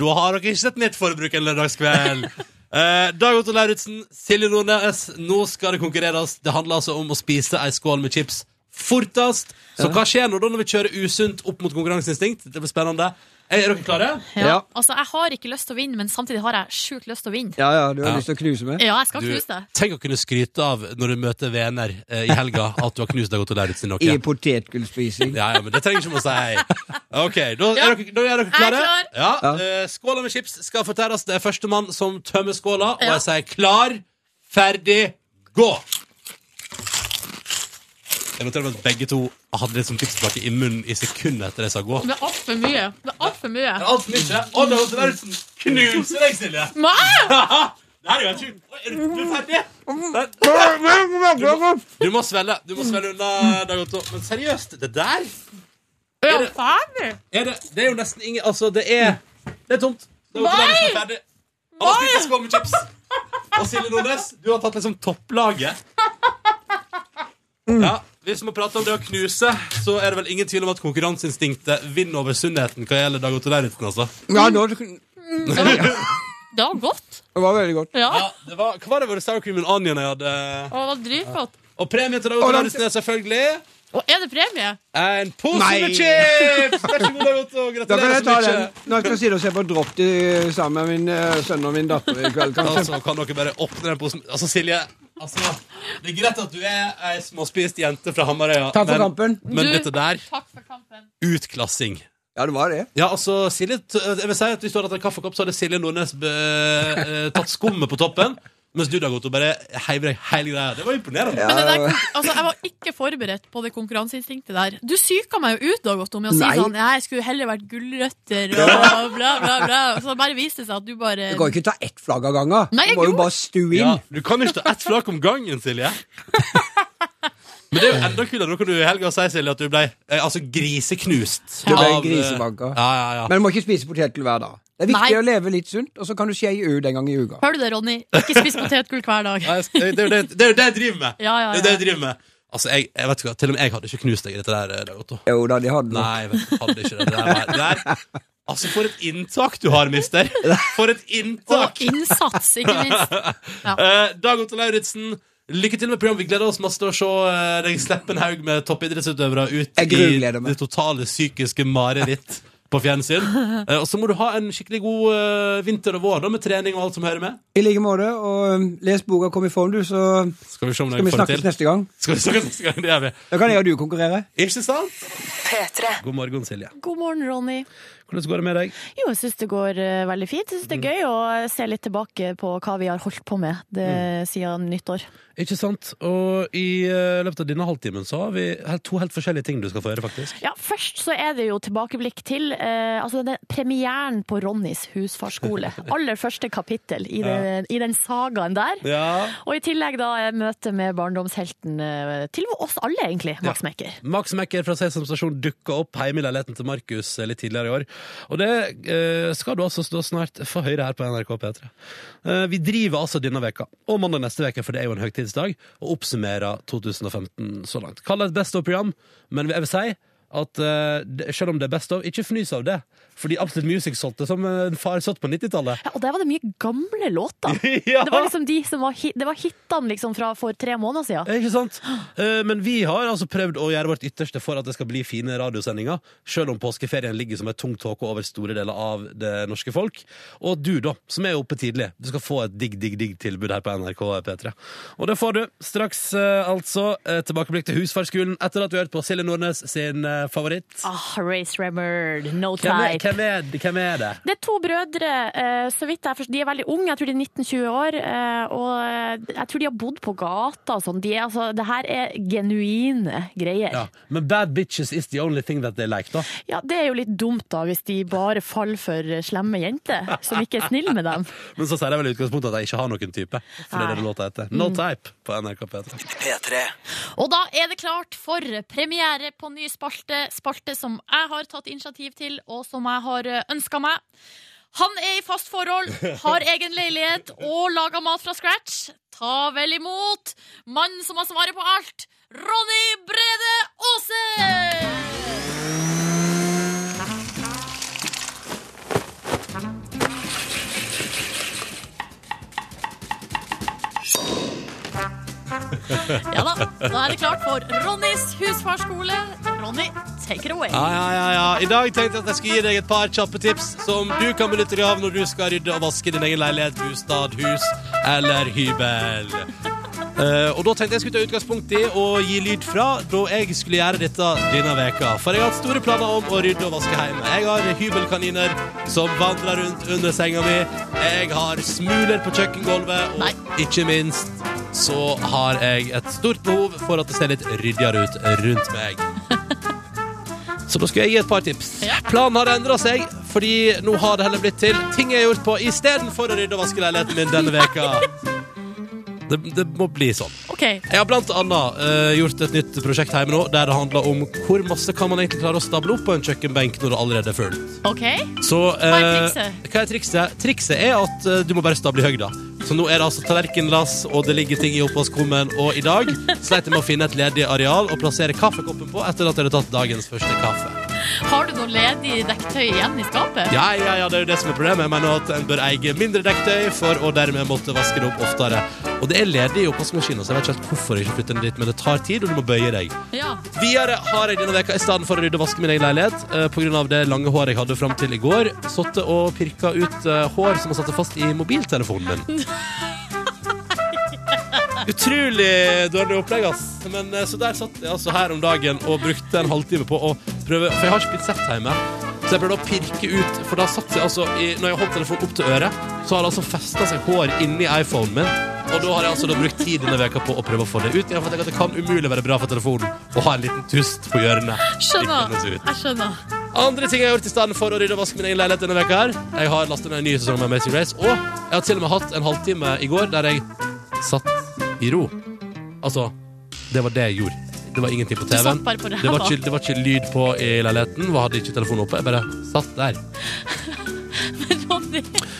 da har dere ikke sett mitt forbruk en lørdagskveld. Uh, Dag Otto Lauritzen, Silje Nordnes, nå skal det konkurreres. Det handler altså om å spise ei skål med chips fortest. Så hva skjer nå da når vi kjører usunt opp mot konkurranseinstinkt? Det blir spennende. Er er dere klare?
Ja.
Ja.
Altså, jeg har ikke lyst til å vinne, men samtidig har jeg sjukt lyst til å vinne.
Ja, ja, du har
Ja.
lyst til å knuse meg?
Ja, jeg skal
Du,
knuse deg.
tenk å kunne skryte av når du møter venner eh, i helga at du har knust deg og Lauritzen i noe.
I potetgullspising.
Ja, ja, men det trenger ikke man å si. Ok, da
Ja.
er dere, da er dere
Jeg er
klare?
klar.
Ja,
Ja.
eh, Skåla med chips skal fortæres. Det er førstemann som tømmer skåla, og
Ja.
jeg sier klar, ferdig, gå! Jeg noterer meg at begge to hadde litt sånn fiksplakke i munnen i sekundet etter jeg sa gå.
Det er altfor mye. Det er altfor mye.
Det er Altfor mye. Og Dag Otto Lauritzen knuser deg, Silje! Det her er jo helt sjukt. Er du er ferdig? Du må, du må svelge Du må svelge unna, Dag Otto. Men seriøst, det der
Er
Er det-
ferdig?
er det, det er jo nesten ingen Altså, det er Det er tomt. Det
Nei!
Nei! ferdig. Han har spist en skål med chips. Og Silje Nordnes, du har tatt liksom topplaget. Ja, Hvis vi prater om det å knuse, så er det vel ingen tvil om at konkurranseinstinktet vinner over sunnheten hva gjelder Dag Otto Lauritzen, altså.
Ja, nå, det
Det var godt.
Det var veldig godt.
Ja.
Ja, det var, hva var det? Var det sour cream and onion jeg hadde?
Å, det var dritgodt.
Og premien til Dag Otto Lauritzen er selvfølgelig
Og er det premie?
en pose
Nei.
med chips! Vær så god, Dag Otto.
Da kan
Gratulerer
jeg
så mye.
den når jeg skal sitte og se på Drop til sammen med min eh, sønn og min datter i kveld, kanskje.
Altså, kan dere bare åpne den posen Altså, Silje altså, Det er greit at du er ei småspist jente fra Hamarøya,
Takk for
men,
kampen.
men
Du-
dette der
Takk for kampen.
Utklassing.
Ja, det var det.
Ja, altså, Silje t- Jeg vil si at Hvis du hadde hatt en kaffekopp, så hadde Silje Nordnes be, eh, tatt skummet på toppen. Mens du, Dag Otto, bare heiver deg hele greia. Det var imponerende.
Ja,
Men det der, altså, jeg var ikke forberedt på det konkurranseinstinktet der. Du psyka meg jo ut Dag Otto, med å si
Nei.
sånn jeg skulle heller vært gulrøtter og bla, bla, bla. Så det bare viste seg at du bare
Du kan ikke ta ett flagg av gangen.
Nei,
Du må jo bare stue
Ja,
inn.
du kan ikke ta ett flagg om gangen, Silje. Men det er jo enda kulere. Da kan du i helga si, Silje, at du ble eh, altså, griseknust.
Du ble
av, eh,
grisebanka.
Ja, ja, ja.
Men du må ikke spise potetgull hver dag. Det er viktig
Nei.
å leve litt sunt, og så kan du skje ut en gang i uka.
Hører du det, Ronny? Ikke spis potetgull hver dag.
Det er jo det, det, er jo det jeg driver med.
Ja, ja,
Det er jo det jeg driver med. Altså, jeg, jeg vet ikke hva, Til og med jeg hadde ikke knust deg i dette der. eh, Dag Otto.
Jo da, de hadde.
Nei, jeg vet, jeg hadde ikke det. Det der, var- det der. Altså, for et inntak du har, mister! For et inntak!
Og innsats, ikke minst.
Eh, Dag Otto Lauritzen, lykke til med programmet. Vi gleder oss masse til å se eh, deg slippe en haug med toppidrettsutøvere ut i det totale psykiske mareritt på fjernsyn. Eh, og så må du ha en skikkelig god eh, vinter og vår da, med trening og alt som hører med.
I like måte. Og um, les boka 'Kom i form', du, så
Skal vi
skal vi snakkes neste gang.
Skal vi snakkes neste gang? Det gjør vi.
Da kan jeg og du konkurrere.
Ikke sant? God morgen, Silje.
God morgen, Ronny.
Hvordan går det med deg?
Jo, jeg syns det går eh, veldig fint. Jeg syns det er gøy å se litt tilbake på hva vi har holdt på med det, siden nyttår.
Ikke sant? Og i eh, løpet av denne halvtimen så har vi to helt forskjellige ting du skal få høre, faktisk.
Ja, Først så er det jo tilbakeblikk til eh, altså denne premieren på Ronnys husfarskole. Aller første kapittel i, det, i den sagaen der.
Ja.
Og i tillegg da møte med barndomshelten eh, til oss alle, egentlig, Max Mekker.
Max Mekker fra Sesam Stasjon dukka opp hjemme i leiligheten til Markus litt tidligere i år. Og det eh, skal du altså stå snart få høre her på NRK P3. Eh, vi driver altså denne veka og mandag neste veke, for det er jo en høytidsdag, og oppsummerer 2015 så langt. Kall det et Best of-program, men jeg vil si at uh, selv om det er Best of, ikke fnys av det. Fordi Absolute Music solgte som en far satt på 90-tallet.
Ja, og der var det mye gamle låter.
ja.
Det var liksom de som var, hit, det var hitene liksom fra for tre måneder siden.
Ikke sant? Uh, Men vi har altså prøvd å gjøre vårt ytterste for at det skal bli fine radiosendinger, selv om påskeferien ligger som et tungt tåke over store deler av det norske folk. Og du, da, som er oppe tidlig, du skal få et digg, digg, digg tilbud her på NRK P3. Og det får du straks, uh, altså. Tilbakeblikk til husfarskolen etter at du har hørt på Silje Nordnes sin favoritt.
Ah, Race Remmered, No
Hvem er,
Type.
hvem, er, hvem er det?
Det er to brødre, eh, så vidt jeg forstår. De er veldig unge, jeg tror de er 19-20 år. eh, Og eh, jeg tror de har bodd på gata og sånn. De er, altså, det her er genuine greier.
Ja, Men Bad Bitches is the only thing that they like, da.
Ja, Det er jo litt dumt da, hvis de bare faller for slemme jenter som ikke er snille med dem.
Men så sier jeg vel i utgangspunktet at jeg ikke har noen type. For det er det
Nei. Mm.
låta heter. No Type på NRK P3.
P3.
Og da er det klart for premiere på ny spalte. Spalte som jeg har tatt initiativ til, og som jeg har ønska meg. Han er i fast forhold, har egen leilighet og lager mat fra scratch. Ta vel imot mannen som har svaret på alt, Ronny Brede Aase! Ja da, da er det klart for Ronnys husfarskole. Ronny, take it away.
Ja, ja, ja, ja. I dag tenkte jeg at jeg skulle gi deg et par kjappe tips som du kan benytte deg av når du skal rydde og vaske din egen leilighet, bostad, hus eller hybel. Uh, og da tenkte jeg skulle ta utgangspunkt i å gi lyd fra da jeg skulle gjøre dette denne veka. For jeg har hatt store planer om å rydde og vaske hjemme. Jeg har hybelkaniner som vandrer rundt under senga mi. Jeg har smuler på kjøkkengulvet, og
Nei.
ikke minst så har jeg et stort behov for at det ser litt ryddigere ut rundt meg. Så da skulle jeg gi et par tips. Planen har endra seg, fordi nå har det heller blitt til ting jeg har gjort på istedenfor å rydde og vaske leiligheten min denne veka. Det, det må bli sånn.
Okay.
Jeg har blant annet uh, gjort et nytt prosjekt hjemme nå, der det handler om hvor masse kan man egentlig klare å stable opp på en kjøkkenbenk når det allerede er fullt.
Okay.
Så
Hva er
eh,
trikset?
Hva er trikset? Trikset er at uh, du må bare stable i høyda. Så nå er det altså tallerkenlass, og det ligger ting i oppvaskkummen. Og i dag sleit jeg med å finne et ledig areal og plassere kaffekoppen på etter at jeg hadde tatt dagens første kaffe.
Har du noe ledig dekktøy igjen i skapet?
Ja, ja, ja, det er jo det som er problemet. Jeg mener at en bør eie mindre dekktøy for å dermed måtte vaske det opp oftere. Og det er ledig i oppvaskmaskinen, så jeg vet ikke helt hvorfor jeg ikke flytter den dit, men det tar tid, og du må bøye deg.
Ja.
Videre har jeg denne veka i stedet for å rydde og vaske min egen leilighet, eh, av det lange håret jeg hadde fram til i går, sittet og pirka ut eh, hår som har satt fast i mobiltelefonen min. Utrolig dårlig opplegg, ass. Men eh, så der satt jeg altså her om dagen og brukte en halvtime på å prøve For jeg har ikke blitt sett hjemme. Så jeg prøvde å pirke ut, for da satt jeg altså i, Når jeg holdt telefonen opp til øret, så har det altså festa seg hår inni iPhonen min. Og da har jeg altså brukt tid denne veka på å prøve å få det ut. jeg tenker at det kan umulig være bra for telefonen å ha en liten tust på hjørnet.
Skjønner. Jeg skjønner.
Andre ting jeg har gjort i stedet for å rydde og vaske min egen leilighet denne veka her Jeg har lastet ned en ny sesong med Amazing Race, og jeg har til og med hatt en halvtime i går der jeg satt i ro. Altså, det var det jeg gjorde. Det var ingenting på TV-en. Det det var ikke lyd på i leiligheten. Vi hadde ikke telefonen oppe. Jeg bare satt der.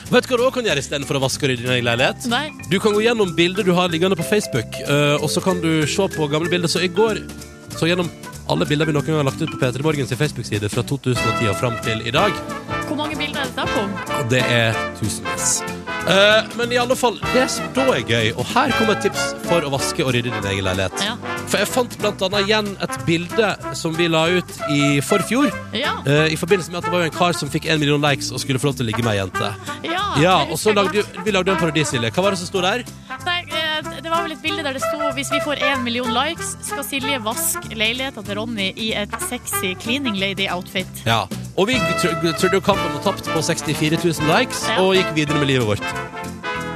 Vet du hva du også kan gjøre istedenfor å vaske og rydde din egen leilighet?
Nei.
Du kan gå gjennom bilder du har liggende på Facebook, øh, og så kan du se på gamle bilder. Så i går så gjennom alle bilder vi noen gang har lagt ut på P3 Morgens Facebook-side fra 2010 og fram til i dag.
Hvor mange bilder er det snakk om?
Det er tusenvis. Eh, men i alle fall, det som da er gøy, og her kommer et tips for å vaske og rydde din egen leilighet.
Ja.
For jeg fant blant annet igjen et bilde som vi la ut i forfjor.
Ja.
eh, I forbindelse med at det var jo en kar som fikk en million likes og skulle få lov til å ligge med ei jente.
Ja,
Ja, og så
husker
lagde
godt.
vi lagde en parodi, Silje. Hva var det som sto der?
Nei, eh, det var vel et bilde der det sto hvis vi får én million likes, skal Silje vaske leiligheta til Ronny i et sexy cleaning lady-outfit.
Ja. Og vi trodde kampen var tapt på 64 000 likes,
Ja.
og gikk videre med livet vårt.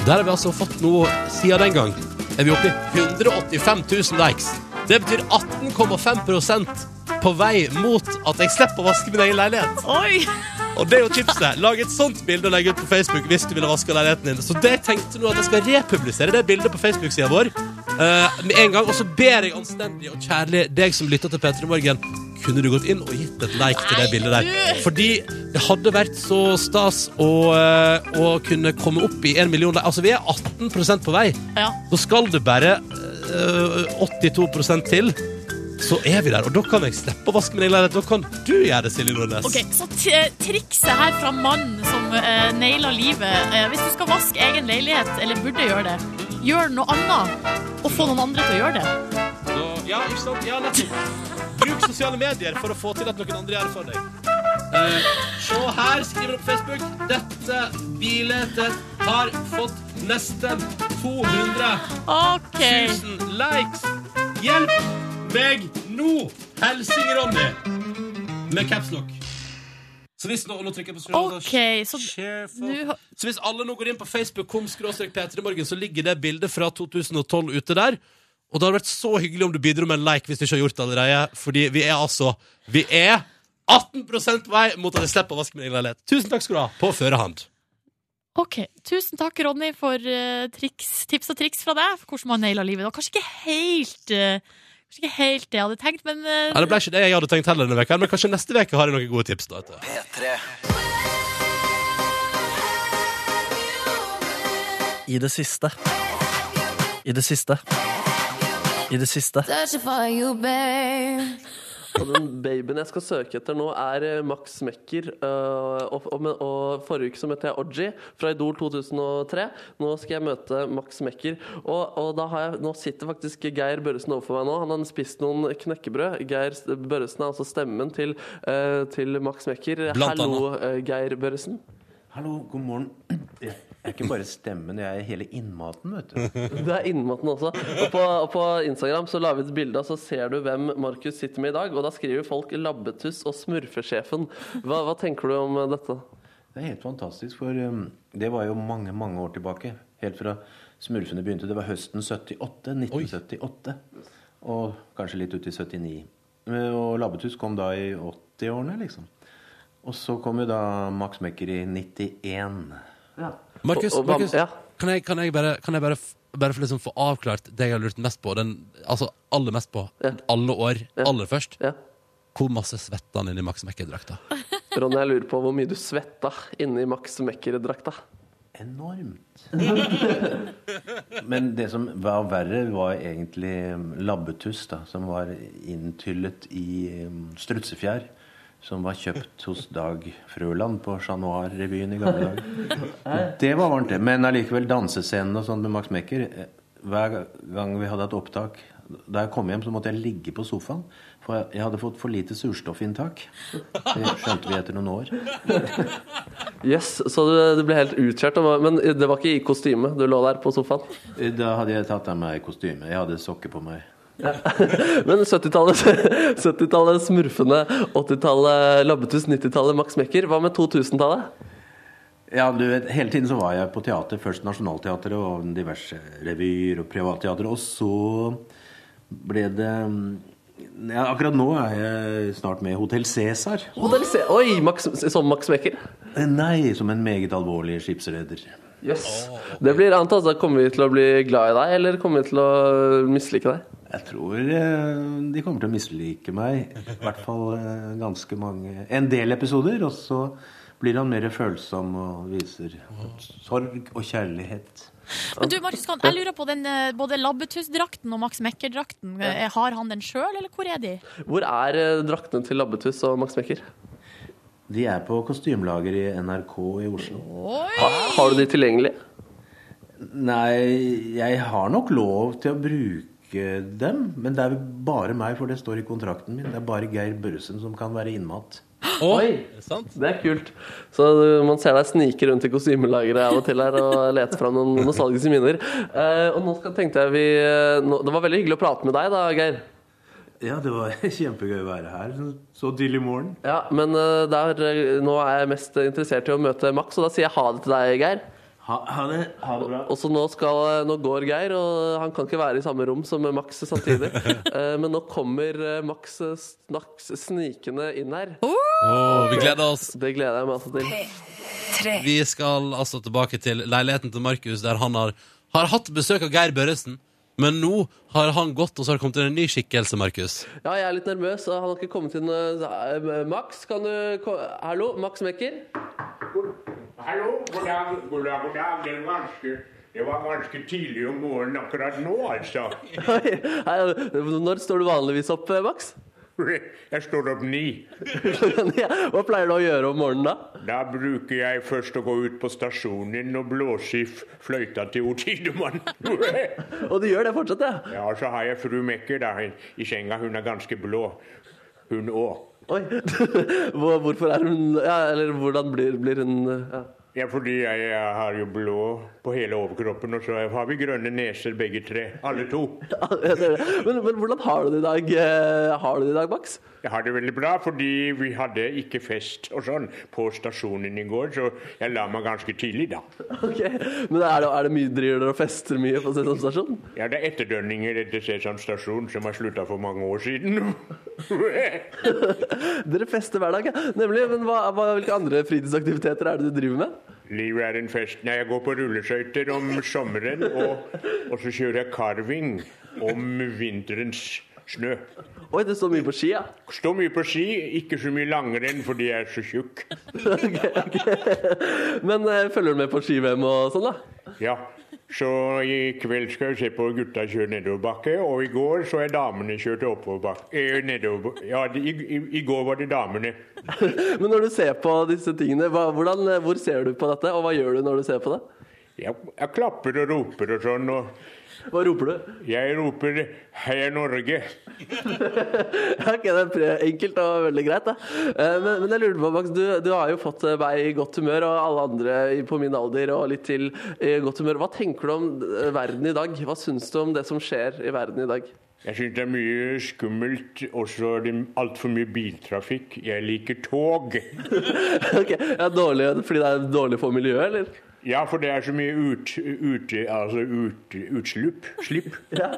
Der har vi altså fått noe siden den gang. Er vi oppe i 185 000 likes. Det betyr 18,5 på vei mot at jeg slipper å vaske min egen leilighet.
Oi!
Og det er jo tipset. Lag et sånt bilde og legg ut på Facebook hvis du vil ha vaska leiligheten din. Så det tenkte nå at jeg skal republisere det bildet på Facebook-sida vår uh, med en gang. Og så ber jeg anstendig og kjærlig deg som lytter til P3 Morgen, kunne du gått inn og gitt et like til det bildet der? Fordi det hadde vært så stas å, eh, å kunne komme opp i en million. Altså, vi er 18% på vei.
Ja.
Så skal det bare uh, 82% til. Så er vi der, og da kan jeg slippe å vaske min egen leilighet. Da kan du gjøre det, Silje Nordnes.
Ok, Så eh, trikset her fra mannen som uh, nailer livet uh, Hvis du skal vaske egen leilighet, eller burde gjøre det, gjør noe annet. Og få noen andre til å gjøre det.
Så, ja, ikke sant? Ja, nettopp. Bruk sosiale medier for å få til at noen andre gjør det for deg. Uh, se her, skriver opp på Facebook. Dette bildet har fått nesten 200
okay.
000 likes. Hjelp meg nå! Helsing Ronny. Med capslock. Så hvis nå, nå trykker jeg på skjermen,
OK, så
Cheerful. Så hvis alle nå går inn på Facebook.com P3morgen, så ligger det bildet fra 2012 ute der. Og det hadde vært så hyggelig om du bidro med en like hvis du ikke har gjort det allerede. Fordi vi er altså Vi er 18 på vei mot at jeg slipper å vaske min egen leilighet. Tusen takk skal du ha. På førehånd.
OK. Tusen takk, Ronny, for uh, triks, tips og triks fra deg. For hvordan man naila livet. Det var kanskje ikke helt eh, Kanskje ikke helt det jeg hadde tenkt, men eh,
Ja, det ble ikke det jeg hadde tenkt heller denne veka, men kanskje neste uke har jeg noen gode tips. da vet du.
P3.
I det siste. I det siste. I det siste.
Og den babyen jeg skal søke etter nå, er eh, Max Mekker. eh, og, og, og forrige uke så møtte jeg Oji fra Idol 2003. Nå skal jeg møte Max Mekker. Og, og da har jeg, nå sitter faktisk Geir Børresen overfor meg nå. Han har spist noen knekkebrød. Geir Børresen er altså stemmen til, eh, til Max Mekker.
Blant
Hallo, Geir Børresen.
Hallo, god morgen. Jeg er ikke bare stemmen, jeg er hele innmaten, vet du.
Det er innmaten også. Og på, og på Instagram så la vi et bilde, og så ser du hvem Markus sitter med i dag. Og da skriver folk 'Labbetuss' og 'Smurfesjefen'. Hva, hva tenker du om dette?
Det er helt fantastisk, for um, det var jo mange, mange år tilbake. Helt fra smurfene begynte. Det var høsten 78, 1978. Og kanskje litt ut i 79. Eh, Og Labbetuss kom da i 80-årene, liksom. Og så kom jo da Max Mekker i 91.
Markus,
Og- og hva-
Markus
ja.
kan, jeg, kan jeg bare, kan jeg bare, bare få, liksom få avklart det jeg har lurt mest på? Den, altså aller mest på.
Ja.
Alle år.
Ja.
Aller først.
Ja.
Hvor masse svetta han inni Max Mekker-drakta?
Ronny, jeg lurer på hvor mye du svetta inni Max Mekker-drakta.
Enormt. Men det som var verre, var egentlig labbetuss, da, som var inntyllet i um, strutsefjær. Som var kjøpt hos Dag Frøland på Chat Noir-revyen i gamle dager. Det var varmt, det. Men allikevel, dansescenen og sånn med Max Mekker eh, Hver gang vi hadde et opptak Da jeg kom hjem, så måtte jeg ligge på sofaen. For jeg- jeg hadde fått for lite surstoffinntak. Det skjønte vi etter noen år.
Yes, så du, du ble helt utkjørt? Men det var ikke i kostyme du lå der på sofaen?
Da hadde jeg tatt av meg kostyme. Jeg hadde sokker på meg.
Men 70-tallet 70-tallet Smurfene, 80-tallet Labbetuss, 90-tallet Max Mekker. Hva med 2000-tallet?
Ja, du vet, Hele tiden så var jeg på teater. Først Nationaltheatret og diverse revyer og privatteater. Og så ble det ja, Akkurat nå er jeg snart med i Hotell Cæsar.
Hotel C. Oi, Max, som Max Mekker.
Nei, som en meget alvorlig skipsreder.
Yes. Det blir annet, altså. Kommer vi til å bli glad i deg, eller kommer vi til å mislike deg?
Jeg tror eh, de kommer til å mislike meg. I hvert fall eh, ganske mange En del episoder. Og så blir han mer følsom og viser sorg og kjærlighet.
Men du, Markus Kahn, jeg lurer på den, eh, både Labbetuss-drakten og Max Mekker-drakten. Har han den sjøl, eller hvor er de?
Hvor er draktene til Labbetuss og Max Mekker?
De er på kostymelager i NRK i Oslo.
Oi!
Ha, har du de tilgjengelig?
Nei, jeg har nok lov til å bruke dem, men det er bare meg, for det står i kontrakten min. Det er bare Geir Børresen som kan være innmat.
Oi! Det er kult. Så man ser deg snike rundt i kostymelageret av og til her og lete fram noen nostalgiske minner. Eh, og nå skal, tenkte jeg vi eh, nå, Det var veldig hyggelig å prate med deg da, Geir.
Ja, det var kjempegøy å være her så- tidlig i morgen.
Ja, Men eh, der, eh, nå er jeg mest interessert i å møte Max, og da sier jeg ha det til deg, Geir.
Ha, ha det. Ha det bra.
Og så nå, skal, nå går Geir, og han kan ikke være i samme rom som Max samtidig. Eh, Men nå kommer eh, Max eh, snaks snikende inn her.
Åh, vi gleder oss.
Det gleder jeg meg altså til.
Vi skal altså tilbake til leiligheten til Markus, der han har, har hatt besøk av Geir Børresen. Men nå har han gått, og så har det kommet inn en ny skikkelse, Markus.
Ja, jeg er litt nervøs, og han har ikke kommet inn Max, kan du Hallo, Max Mekker?
Hallo, god dag, god dag, god dag. Det var ganske, det var ganske tidlig om morgenen akkurat nå, altså.
Når står du vanligvis opp, Max?
Jeg står opp ni.
Hva pleier du å gjøre om morgenen da?
Da bruker jeg først å gå ut på stasjonen og blåse i fløyta til O. Tidemann.
Og du gjør det fortsatt, ja?
Ja, og så har jeg fru Mekker da, i senga. Hun er ganske blå. Hun òg.
Oi. Hvorfor er hun Ja, eller hvordan blir, blir hun ja.
Ja, fordi jeg, jeg har jo blå på hele overkroppen, og så har vi grønne neser begge tre. Alle to.
men, men hvordan har du det i dag, eh, har du det i dag, Max?
Jeg har det veldig bra, fordi vi hadde ikke fest og sånn på stasjonen i går, så jeg la meg ganske tidlig da.
Ok, Men er det, er det mye, driver dere og fester mye på Sesam stasjon?
Ja, det er etterdønninger etter Sesam stasjon som har slutta for mange år siden.
Dere fester hver dag, ja. Nemlig. Men hva, hva, hvilke andre fritidsaktiviteter er det du driver med?
Livet er en fest. Nei, jeg går på rulleskøyter om sommeren, og, og så kjører jeg carving om vinterens snø.
Oi, det står mye på ski, ja.
Står mye på ski, ikke så mye langrenn fordi jeg er så tjukk.
Men eh, følger du med på ski-VM og sånn, da?
Ja, så i kveld skal vi se på gutta kjøre nedoverbakke, og i går så er damene kjørt oppoverbakke. Eh, nedover, ja, i, i, i går var det damene.
Men når du ser på disse tingene, hva, hvordan, eh, hvor ser du på dette, og hva gjør du når du ser på det?
Jeg, jeg klapper og roper og sånn. og
Hva roper du?
Jeg roper 'Heia Norge'.
ok, det er enkelt og veldig greit, da. Eh, Men, men jeg lurer på, Max, du, du har jo fått eh, meg i godt humør, og alle andre på min alder og litt til i godt humør. Hva tenker du om eh, verden i dag? Hva syns du om det som skjer i verden i dag?
Jeg syns det er mye skummelt, og så er det altfor mye biltrafikk. Jeg liker tog.
ok, ja, dårlig, Fordi det er dårlig for miljøet, eller?
Ja, for det er så mye ut, ut, altså ut, utslipp. Slipp.
Ja.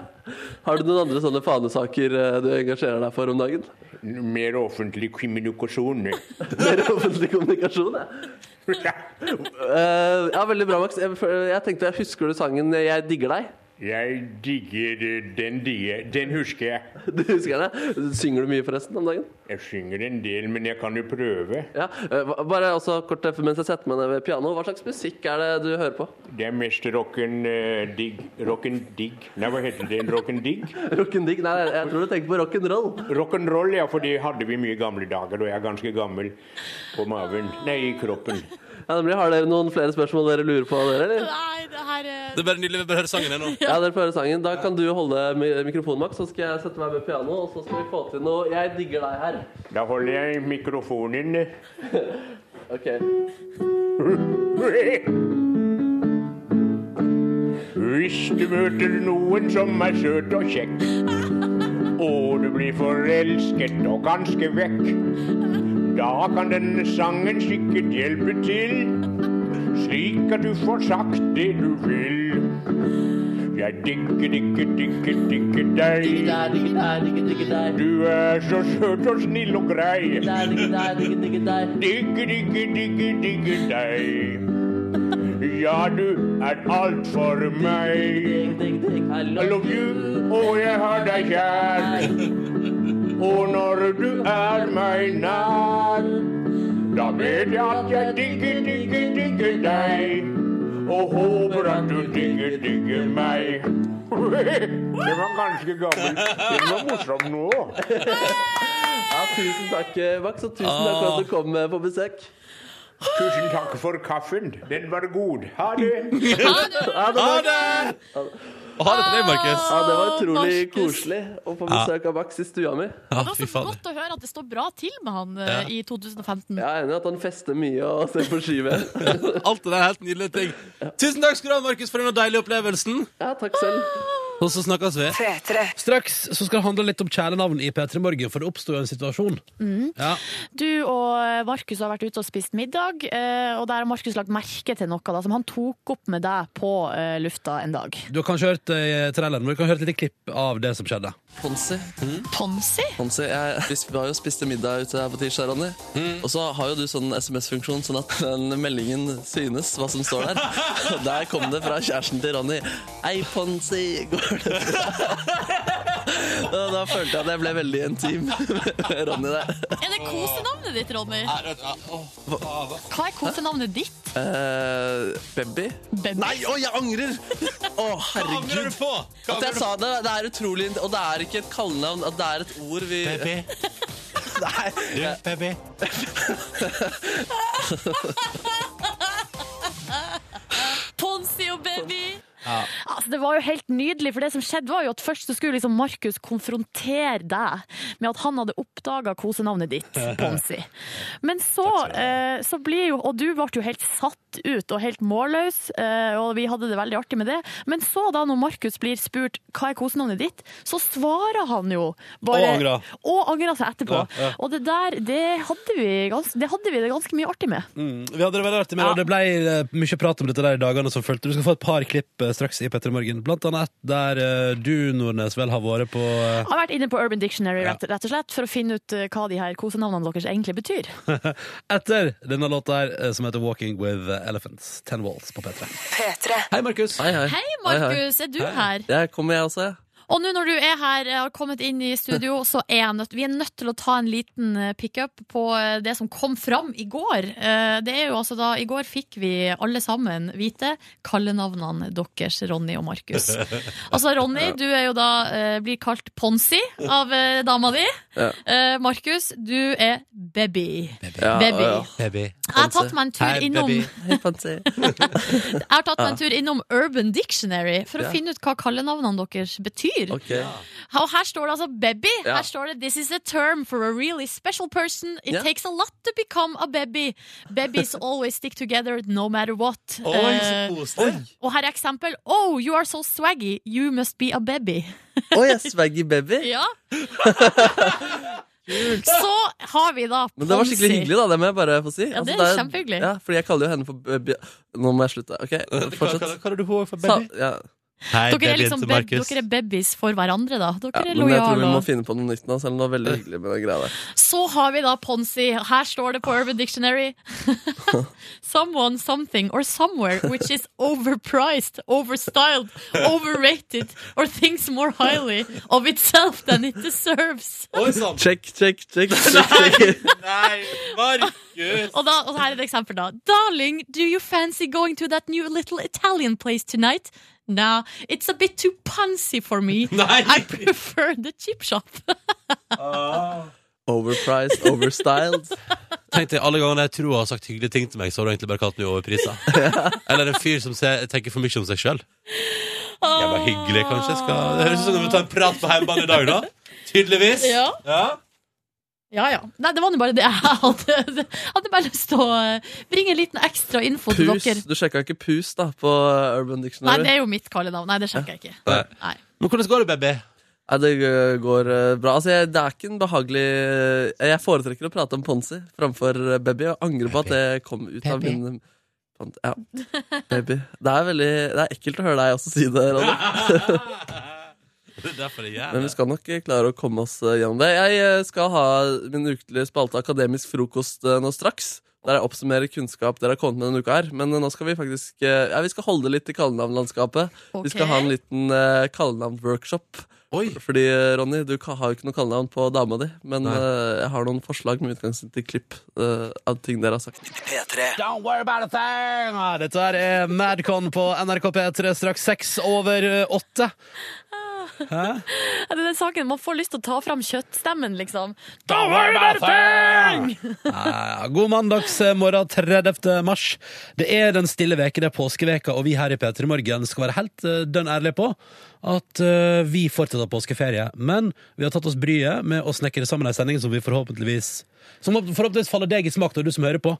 Har du noen andre sånne fanesaker eh, du engasjerer deg for om dagen?
Mer offentlig kommunikasjon.
Mer offentlig kommunikasjon, ja. Eh, ja, veldig bra, Max. Jeg, jeg tenkte, Husker du sangen 'Jeg digger deg'?
Jeg digger den die. Den husker jeg.
Du husker den? Synger du mye forresten om dagen?
Jeg synger en del, men jeg kan jo prøve.
Ja, eh, Bare også kort eh, mens jeg setter meg ned ved piano, hva slags musikk er det du hører på?
Det er mest rock'n uh, digg. Rock'n digg. Nei, hva heter det? Rock'n digg?
rock'n digg? Nei, jeg tror du tenker på rock'n'roll.
Rock'n'roll, ja, for det hadde vi mye i gamle dager, og jeg er ganske gammel på maven. Nei, i kroppen.
Ja, nemlig. Har dere noen flere spørsmål dere lurer på, dere? eller?
Nei, det her er
Det er bare nydelig. Vi bør høre sangen nå.
Ja, dere får høre sangen. Da kan du holde mi- mikrofonen, Max, så skal jeg sette meg ved piano, og så skal vi få til noe 'Jeg digger deg' her.
Da holder jeg mikrofonen.
Ok.
Hvis du møter noen som er søt og kjekk, og du blir forelsket og ganske vekk, da kan denne sangen sikkert hjelpe til, slik at du får sagt det du vil. Jeg digger, digger, digger, digger deg. Du er så søt og snill og grei.
Digger digger digger, digger deg.
Ja, du er alt for meg.
I
love you, og jeg har deg kjær. Og når du er meg nær, da vet jeg at jeg digger, digger, digger deg. Og håper at du digger, digger meg. Det var ganske gammel. Den var morsom nå.
Ja, tusen takk, Max, og tusen takk for at du kom eh, på besøk.
Tusen takk for kaffen. Den var god. Ha det.
Ha det! Og ha det til deg, Markus.
Ja, det var utrolig
Markus.
koselig å få besøk av Max i stua mi.
Ja,
Det var så godt å høre at det står bra til med han eh,
Ja.
i 2015.
Jeg er enig i at han fester mye og ser på ski-VM.
Alt det der er helt nydelige ting. Tusen takk skal du ha, Markus, for denne deilige opplevelsen.
Ja, takk selv.
Og så snakkes vi. Straks så skal det handle litt om kjælenavn i P3 Morgen, for det oppsto en situasjon. Ja.
Du og Markus har vært ute og spist middag, eh, og der har Markus lagt merke til noe da, som han tok opp med deg på eh, lufta en dag.
Du har kanskje hørt eh, traileren, men du kan høre et lite klipp av det som skjedde.
Ponsi.
Ponsi?
Ponsi, jeg, vi har jo spist middag ute her på tirsdag, Ronny. Og så har jo du sånn SMS-funksjon, sånn at den meldingen synes hva som står der. Og der kom det fra kjæresten til Ronny. Ei, Ponsi, går det bra? Og da følte jeg at jeg ble veldig intim med Ronny der.
Er det kosenavnet ditt, Ronny? Hva er kosenavnet ditt?
Uh, baby?
Baby.
Nei, å, jeg angrer! Å,
angrer
herregud.
du på? Hva
At jeg sa det, det er utrolig Og det er ikke et kallenavn, at det er et ord vi Nei.
Du, baby.
Ponsi og baby! Altså, det var jo helt nydelig, for det som skjedde var jo at først så skulle liksom Markus konfrontere deg med at han hadde oppdaga kosenavnet ditt, Ponsi. Men så, eh, så blir jo Og du ble jo helt satt ut og helt målløs, eh, og vi hadde det veldig artig med det. Men så, da når Markus blir spurt hva er kosenavnet ditt, så svarer han jo bare
Og angrer.
Og angrer seg etterpå.
Ja, ja.
Og det der, det hadde vi, gans, det hadde vi det ganske mye artig med.
Mm, vi hadde det veldig artig med
Ja.
og det ble eh, mye prat om dette der i dagene som fulgte. Du skal få et par klipp eh, straks i Petter Morgen, blant annet et der du, Nordnes, vel har vært på
Jeg har vært inne på Urban Dictionary rett, rett og slett for å finne ut hva de her kosenavnene deres egentlig betyr.
Etter denne låta her, som heter Walking with Elephants. Ten Walls på P3. Hei, Markus.
Hei, hei.
Hei, Markus! Er du her?
Jeg kommer, jeg også. jeg.
Og nå når du er her, og har kommet inn i studio, så er jeg nødt, vi er nødt til å ta en liten eh, pickup på eh, det som kom fram i går. Eh, Det er jo altså da, I går fikk vi alle sammen vite kallenavnene deres, Ronny og Markus. Altså, Ronny, du er jo da, eh, blir kalt Ponsi av eh, dama di.
Ja.
Eh, Markus, du er Baby. Baby.
ja.
Baby.
Jeg har tatt meg en tur innom
baby.
Jeg har tatt meg en tur innom Urban Dictionary for å
Ja.
finne ut hva kallenavnene deres betyr.
Ok.
Og her står det altså baby.
Ja.
Her står det This is a term for a really special person. It
Ja.
takes a lot to become a baby. Babies always stick together no matter what.
Oi, så
Eh, og her er eksempel. Oh, you are so swaggy. You must be a baby.
Å, swaggy baby.
Ja. Så har vi da
Men det var skikkelig hyggelig, da. Det må jeg bare få si.
Ja, det
Altså,
er kjempehyggelig.
Ja, fordi jeg kaller jo henne for baby. Nå må jeg slutte. Ok,
Hva
fortsett.
kaller du henne for
Sa,
baby? Hei,
Dere er, liksom
til
dere er babys for hverandre, da. Dere
Ja,
er
men jeg tror vi
lojale.
må finne på noe nytt nå, selv om det var veldig hyggelig med den greia der.
Så har vi da Ponsi. Her står det på Urban Dictionary. Someone, something or somewhere which is overpriced, overstyled, overrated or thinks more highly of itself than it deserves.
Check, check, check. check, check.
Nei, Markus!
Og, da, og her er et eksempel, da. Darling, do you fancy going to that new little Italian place tonight? Nah, it's a bit too punsy for me.
Nei.
I prefer the chip shop.
Overpriced, overstyled.
Tenk deg alle gangene jeg tror jeg har sagt hyggelige ting til meg, så har du egentlig bare kalt meg overprisa. Eller en fyr som ser, tenker for mye om seg sjøl. Jævla hyggelig, kanskje. Skal, det høres ut som vi tar ta en prat på hjemmebane i dag, da. Tydeligvis.
Ja.
Ja.
Ja, ja. Nei, det var nå bare det jeg hadde. Jeg hadde bare lyst til å eh, bringe en liten ekstra info til
Pus.
dere.
Du sjekka ikke Pus da på Urban Dictionary?
Nei, det er jo mitt kallenavn. Nei, det sjekker jeg ikke.
Nei.
Nei.
Men hvordan går det, baby?
Nei, det går uh, bra. Altså, jeg, det er ikke en behagelig uh, Jeg foretrekker å prate om Ponsi framfor baby, og angrer på at det kom ut av min Ja, baby. Det er veldig Det er ekkelt å høre deg også si det, Ronny.
Det er derfor jeg gjør
Men vi skal nok uh, klare å komme oss uh, gjennom det. Jeg uh, skal ha min ukelige spalte Akademisk frokost uh, nå straks. Der jeg oppsummerer kunnskap dere har kommet med denne uka her. Men uh, nå skal vi faktisk uh, Ja, vi skal holde litt i kallenavnlandskapet. Vi skal ha en liten uh, kallenavnworkshop. Fordi, eh, Ronny, du har jo ikke noe kallenavn på dama di, men eh, jeg har noen forslag med utgangspunkt i klipp uh, av ting dere har sagt.
P3.
Don't worry about a thing! Ah, Dette er Madcon på NRK P3 straks seks over eh, åtte. Hæ?
Det er den saken, Man får lyst til å ta fram kjøttstemmen, liksom.
Da var det bare! Ja, god mandagsmorgen 30. mars. Det er den stille veke, det er påskeveka, og vi her i P3 Morgen skal være helt eh, dønn ærlige på at eh, vi fortsetter påskeferie. Men vi har tatt oss bryet med å snekre sammen ei sending som vi forhåpentligvis som forhåpentligvis faller deg i smak, da, du som hører på.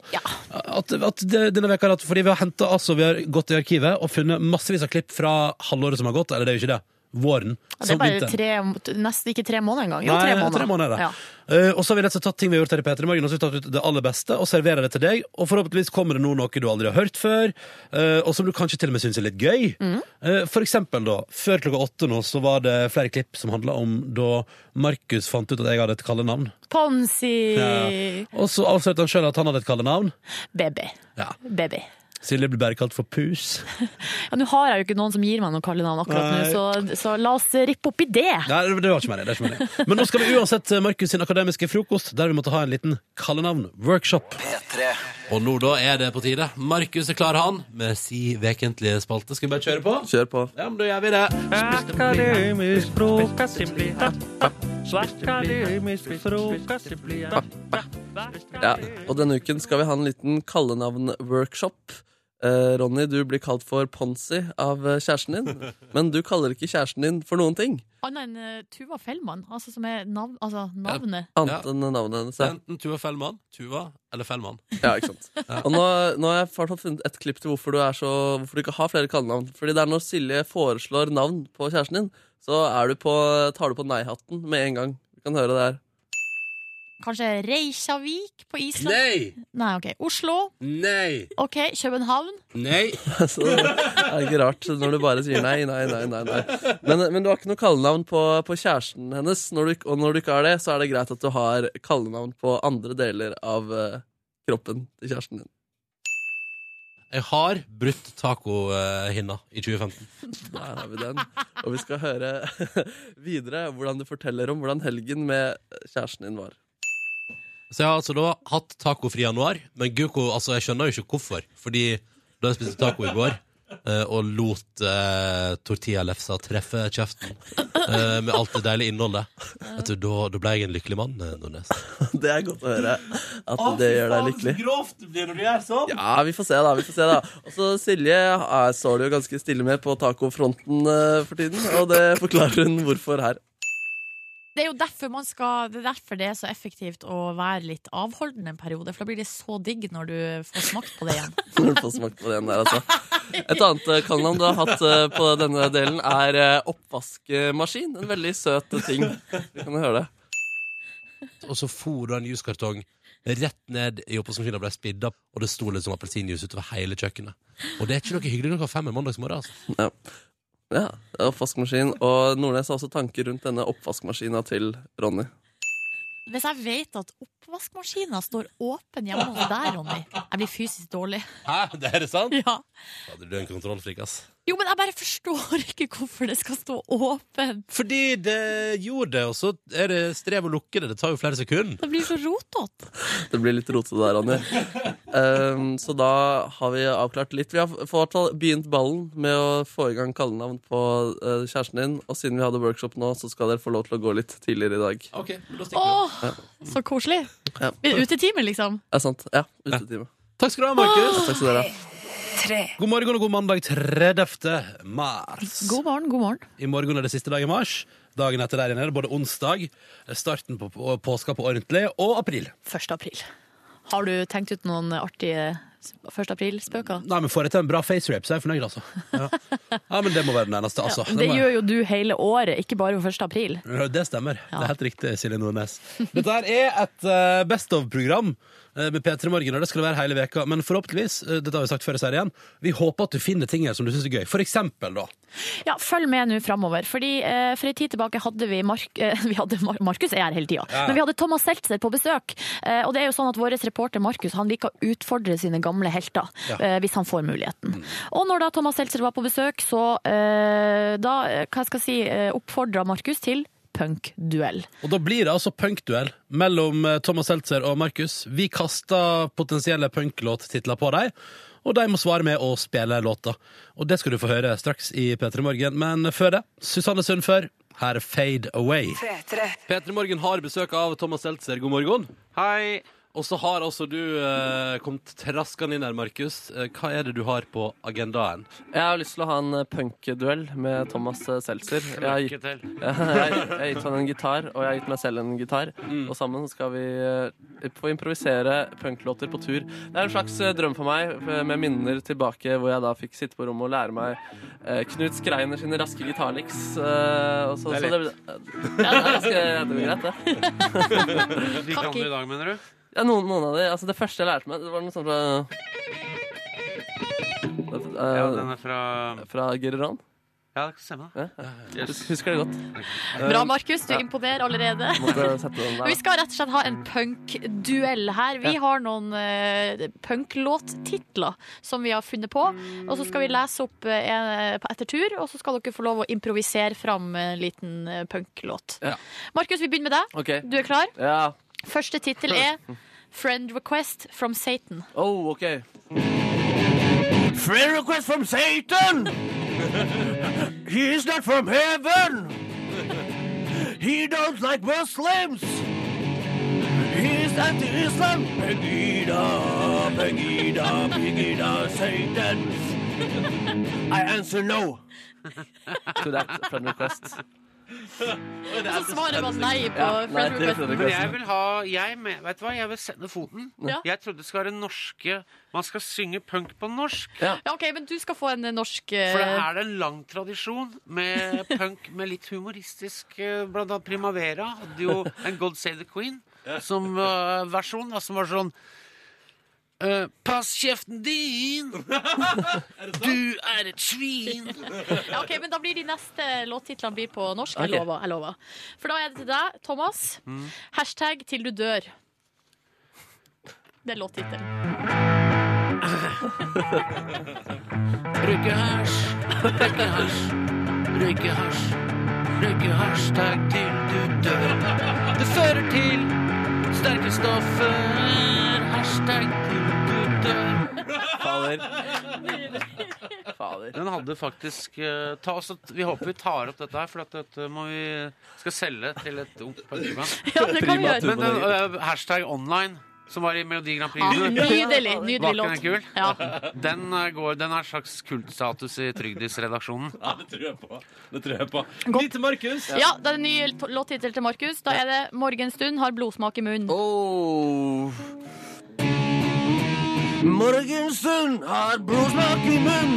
At, at denne veka, at, fordi vi har hentet, altså, vi har gått i arkivet og funnet massevis av klipp fra halvåret som har gått. Eller det er jo ikke det. Våren.
Ja, det er bare tre, nesten ikke tre måneder engang. Jo,
Nei,
tre måneder.
tre måneder.
Ja.
Uh, og så har vi rett og slett tatt ting vi har gjort her i P3 Morgen, og så har vi tatt ut det aller beste og serverer det til deg. Og forhåpentligvis kommer det nå noe du aldri har hørt før, uh, og som du kanskje til og med syns er litt gøy.
Mm.
Uh, For eksempel, da, før klokka åtte nå, så var det flere klipp som handla om da Markus fant ut at jeg hadde et kallenavn.
Ponsi!
Ja. Og så avslørte han sjøl at han hadde et kallenavn.
Baby.
Ja.
Baby.
Silje blir bare kalt for Pus.
Ja, Nå har jeg jo ikke noen som gir meg noe kallenavn akkurat
Nei.
nå, så, så la oss rippe opp i det.
Nei, det var ikke meningen. det Var ikke meningen. Men nå skal vi uansett eh, Markus sin akademiske frokost, der vi måtte ha en liten kallenavn-workshop. Og nå da er det på tide. Markus er klar, han, med si vekentlige spalte. Skal vi bare kjøre på?
Kjør på.
Ja, men da gjør vi det.
Akademisk frokost
Ja, og denne uken skal vi ha en liten kallenavn-workshop. Eh, Ronny, du blir kalt for Ponsi av eh, kjæresten din, men du kaller ikke kjæresten din for noen ting.
Annet enn eh, Tuva Fellmann, altså som er navn, altså navnet.
Annet enn navnet hennes. ja.
Enten Tuva Fellmann, Tuva eller Fellmann.
Ja, ikke sant. Og nå, nå har jeg fått funnet et klipp til hvorfor du, er så, hvorfor du ikke har flere kallenavn. Fordi det er når Silje foreslår navn på kjæresten din, så er du på, tar du på nei-hatten med en gang. Vi kan høre det her.
Kanskje Reykjavik på Island?
Nei!
Nei, ok. Oslo?
Nei!
Ok, København?
Nei!
Så det er ikke rart når du bare sier nei, nei, nei. nei, nei. Men, men du har ikke noe kallenavn på, på kjæresten hennes, når du, og når du ikke har det, så er det greit at du har kallenavn på andre deler av uh, kroppen til kjæresten din.
Jeg har brutt tacohinna i 2015.
Der har vi den. Og vi skal høre videre hvordan du forteller om hvordan helgen med kjæresten din var.
Så jeg har altså da hatt tacofri januar, men Guko, altså, jeg skjønner jo ikke hvorfor. Fordi da jeg spiste taco i går, eh, og lot eh, tortillalefsa treffe kjeften eh, med alt det deilige innholdet, vet du, da, da ble jeg en lykkelig mann, eh, Nordnes.
Det er godt å høre at det gjør deg lykkelig.
grovt det blir når du gjør sånn!
Ja, vi får se, da. vi får se da Og så Silje eh, står det jo ganske stille med på tacofronten eh, for tiden, og det forklarer hun hvorfor her.
Det er jo derfor, man skal, det er derfor det er så effektivt å være litt avholdende en periode, for da blir det så digg når du får smakt på det igjen.
Når du får smakt på det igjen der, altså. Et annet eh, kallenavn du har hatt eh, på denne delen, er eh, oppvaskmaskin. En veldig søt ting. Du kan høre det.
Og så for du en juskartong rett ned i oppvaskmaskinen og ble spidda, og det sto som appelsinjuice utover hele kjøkkenet. Og det er ikke noe hyggelig klokka fem en mandagsmorgen, altså.
Ja. Ja, oppvaskmaskin. Og Nordnes har også tanker rundt denne oppvaskmaskina til Ronny.
Hvis jeg vet at oppvaskmaskina står åpen hjemme hos deg, Ronny, jeg blir fysisk dårlig.
Hæ, det er det sant?
Ja.
Fader, Du er en kontrollfrik, ass.
Jo, men jeg bare forstår ikke hvorfor det skal stå åpent.
Fordi det gjorde det, og så er det strev å lukke det. Det tar jo flere sekunder.
Det blir så rotete.
Det blir litt rotete der, Anni. Um, så da har vi avklart litt. Vi har i hvert fall begynt ballen med å få i gang kallenavn på uh, kjæresten din. Og siden vi hadde workshop nå, så skal dere få lov til å gå litt tidligere i dag.
Ok, da
Åh,
Ja.
så koselig.
Ja.
Utetime, liksom.
Er det sant? Ja. Utetime.
Takk skal du ha, Markus.
Takk skal dere ha.
God morgen og god mandag 30. mars.
God morgen, god morgen.
I morgen er det siste dag i mars. Dagen etter der igjen er det både onsdag, starten på på- påska på ordentlig, og april.
1. april. Har du tenkt ut noen artige 1. april-spøker?
Nei, men Får jeg til en bra face rape, så er jeg fornøyd, altså. Ja. ja, men det må være den eneste, altså.
Det
må
gjør jo du hele året, ikke bare på 1. april.
Ja, Det stemmer. Det er helt riktig, Silje Nordnes. Dette her er et eh, Best of-program med P3 Morgen, og det skal det være hele veka. Men forhåpentligvis, eh, dette har vi sagt før jeg sier igjen, vi håper at du finner ting her som du syns er gøy. For eksempel, da.
Ja, følg med nå framover. Fordi eh, For en tid tilbake hadde vi Mark... Eh, vi hadde Mar Markus er her hele tida.
Ja.
Men vi hadde Thomas Seltzer på besøk. Eh, og det er jo sånn at vår reporter Markus han liker å utfordre sine gamle helter.
Ja.
Eh, hvis han får muligheten. Og når da Thomas Seltzer var på besøk, så eh, da eh, hva skal jeg si, eh, oppfordra Markus til punkduell.
Og da blir det altså punkduell mellom eh, Thomas Seltzer og Markus. Vi kaster potensielle punklåttitler på dem. Og de må svare med å spille låta. Og det skal du få høre straks i P3 Morgen. Men før det, Susanne Sundfør, Her er Fade Away. P3 Morgen har besøk av Thomas Seltzer. God morgen.
Hei.
Og så har altså du eh, kommet traskende inn her, Markus. Eh, hva er det du har på agendaen?
Jeg har lyst til å ha en eh, punkduell med Thomas eh, Seltzer. Jeg har gitt,
Lykke
jeg, jeg har gitt han en gitar, og jeg har gitt meg selv en gitar.
Mm.
Og sammen skal vi eh, få improvisere punklåter på tur. Det er en slags eh, drøm for meg, eh, med minner tilbake hvor jeg da fikk sitte på rommet og lære meg eh, Knut Skreiner sine raske gitarliks. eh, og så-
Det er
så ja, det er ganske det blir greit, det.
Hvilke andre i dag, mener du?
Ja, noen, noen av de. Altså, det første jeg lærte meg, det var noe sånt fra
Ja, den er fra
Fra Gereran.
Ja, det stemmer.
Ja, ja. Yes. Husker det godt.
Bra, Markus. Du
Ja.
imponerer allerede. Vi skal rett og slett ha en punkduell her. Vi har noen uh, punklåttitler som vi har funnet på. Og så skal vi lese opp uh, etter tur, og så skal dere få lov å improvisere fram en liten eh, punklåt.
Ja.
Markus, vi begynner med deg.
Okay.
Du er klar?
Ja.
Første tittel er Friend Request from Satan.
Oh, OK.
Friend request from Satan! He is not from heaven! He don't like Muslims! He is anti-Islam! Pegida, Pegida, Pegida, Satan! I answer no.
To that friend request.
Og så svarer man nei på
Ja,
Men jeg vil ha jeg, Vet du hva, jeg vil sende foten.
Ja.
Jeg trodde det skal være norske Man skal synge punk på norsk.
Ja, OK, men du skal få en eh, norsk eh,
For det er det en lang tradisjon med punk med litt humoristisk eh, Blant annet Primavera hadde jo en God Save the Queen som uh, versjon, da, som var sånn eh, Pass kjeften din! Du er et svin!
Ja, ok, men Da blir de neste låttitlene blir på norsk. Jeg lover. jeg lover. For da er det til deg, Thomas.
Mm.
Hashtag 'til du dør'. Det er låttittelen.
Røyke hasj, røyke hasj, røyke hasj, røyke hashtag til du dør. Det fører til sterke stoffer, hashtag gutter.
Fader. Fader.
Den hadde faktisk uh, ta så, Vi håper vi tar opp dette her, for dette må vi skal selge til et ungt partiband.
Ja, det kan vi gjøre.
Men eh, hashtag online, som var i Melodi Grand Prix
Ja, nydelig, nydelig låt.
den kul?
Ja.
Den, går, den har slags kultstatus i Trygdis-redaksjonen.
Ja, det tror jeg på. Det tror jeg på.
Godt.
Ny til Markus.
Ja, det er en ny låttittel til Markus. Da er det 'Morgenstund har blodsmak i munnen'.
Oh.
Morgenstund har blodsmak i munn.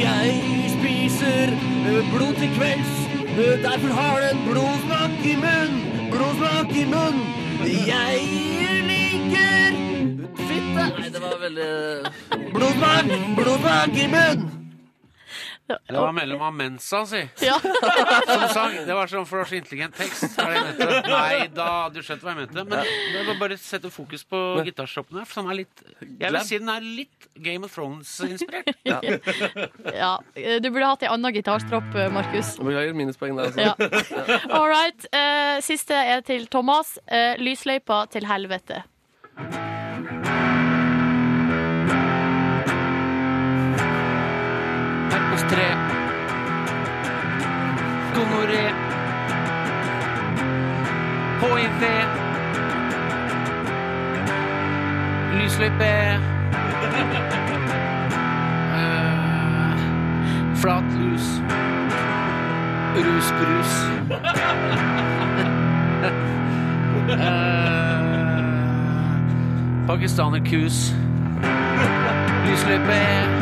Jeg spiser blod til kvelds. Derfor har den blodsmak i munn. Blodsmak i munn. Jeg liker
Fitte! Nei, det var veldig
blodsmak, blodsmak i munn.
Det var mellom Amensa, si.
Ja.
Som sang. Det var sånn for så intelligent tekst. Nei da, du skjønte hva jeg mente. Men det var bare sette fokus på gitarshoppen her, som er litt Jeg vil si den er litt Game of Thrones-inspirert.
Ja.
Ja, du burde hatt ei anna gitarstropp, Markus.
Beklager minuspoeng der, altså.
Ja. All right. eh, siste er til Thomas. Eh, lysløypa til helvete.
3. Gonoré. HIV. Lysløype. Eh, flatlus. Rusbrus. Eh, Pakistanerkus. Lysløype.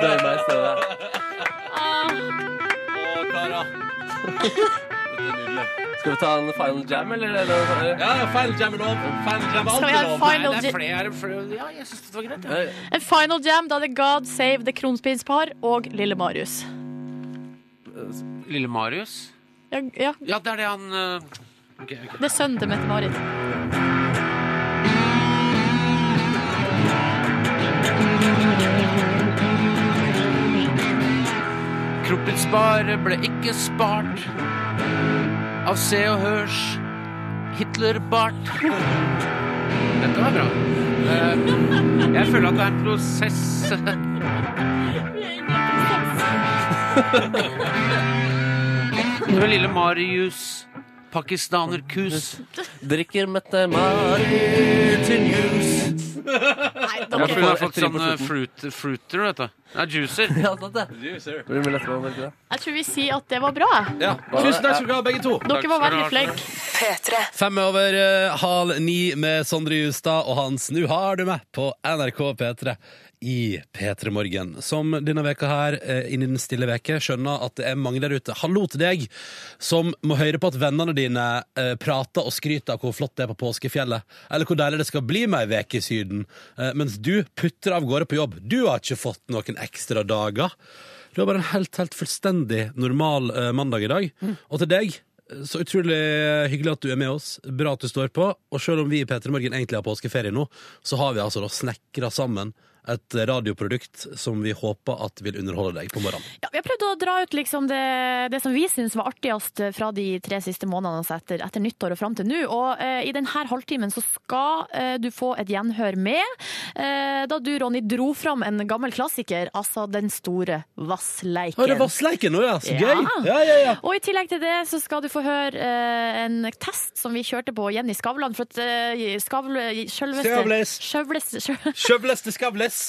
Bøyer meg i stedet.
Å, Kara. Dette er nydelig.
Skal vi ta en final jam, eller? eller?
Ja, ja, final jam er lov. Final jam er
Skal vi
alltid
ha en
lov.
final
det
ja-
er flere, flere Ja, jeg syns det var greit. Ja.
En final jam, da er det God Save the Kronspinspar og Lille Marius.
Lille Marius?
Ja, ja,
Ja, det er det han øh, ok, ok.
det er sønnen til Mette-Marit.
Kroppsspare ble ikke spart av Se og Hørs Hitlerbart. Dette var bra. Eh, jeg føler at det er en prosess. Var lille Marius, pakistanerkus.
Drikker Mette Marit til juice.
Nei,
Ja, for hun har fått sånn eh, fruit, fruiter, vet du. Nei, juicer.
Ja, sant det. Det det.
Jeg tror vi sier at det var bra.
Ja. Tusen takk skal dere ha, begge to.
Dere var veldig flinke.
Fem over uh, halv ni med Sondre Justad og hans 'Nå har du meg på NRK P3 i P3 Morgen. Som denne veka her, eh, inn i den stille veke, skjønner at det er mange der ute. Hallo til deg som må høre på at vennene dine eh, prater og skryter av hvor flott det er på påskefjellet, eller hvor deilig det skal bli med ei veke i Syden, eh, mens du putter av gårde på jobb. Du har ikke fått noen ekstra dager. Du har bare en helt, helt fullstendig normal eh, mandag i dag. Og til deg så utrolig hyggelig at du er med oss. Bra at du står på. Og selv om vi i P3 Morgen egentlig har påskeferie nå, så har vi altså da snekra sammen et radioprodukt som vi håper at vil underholde deg på morgenen.
Ja, vi har prøvd å dra ut liksom det, det som vi syns var artigst fra de tre siste månedene altså etter, etter nyttår og fram til nå. Og eh, i denne halvtimen så skal eh, du få et gjenhør med eh, da du, Ronny, dro fram en gammel klassiker, altså Den store Vassleiken.
Har det er Vassleiken nå, ja. Så gøy. Ja, ja, ja.
Og i tillegg til det så skal du få høre eh, en test som vi kjørte på Jenny Skavlan. For at eh, Skavle, sjølveste
Skavles.
Sjølveste- sjø-
Skjøvles til skavles.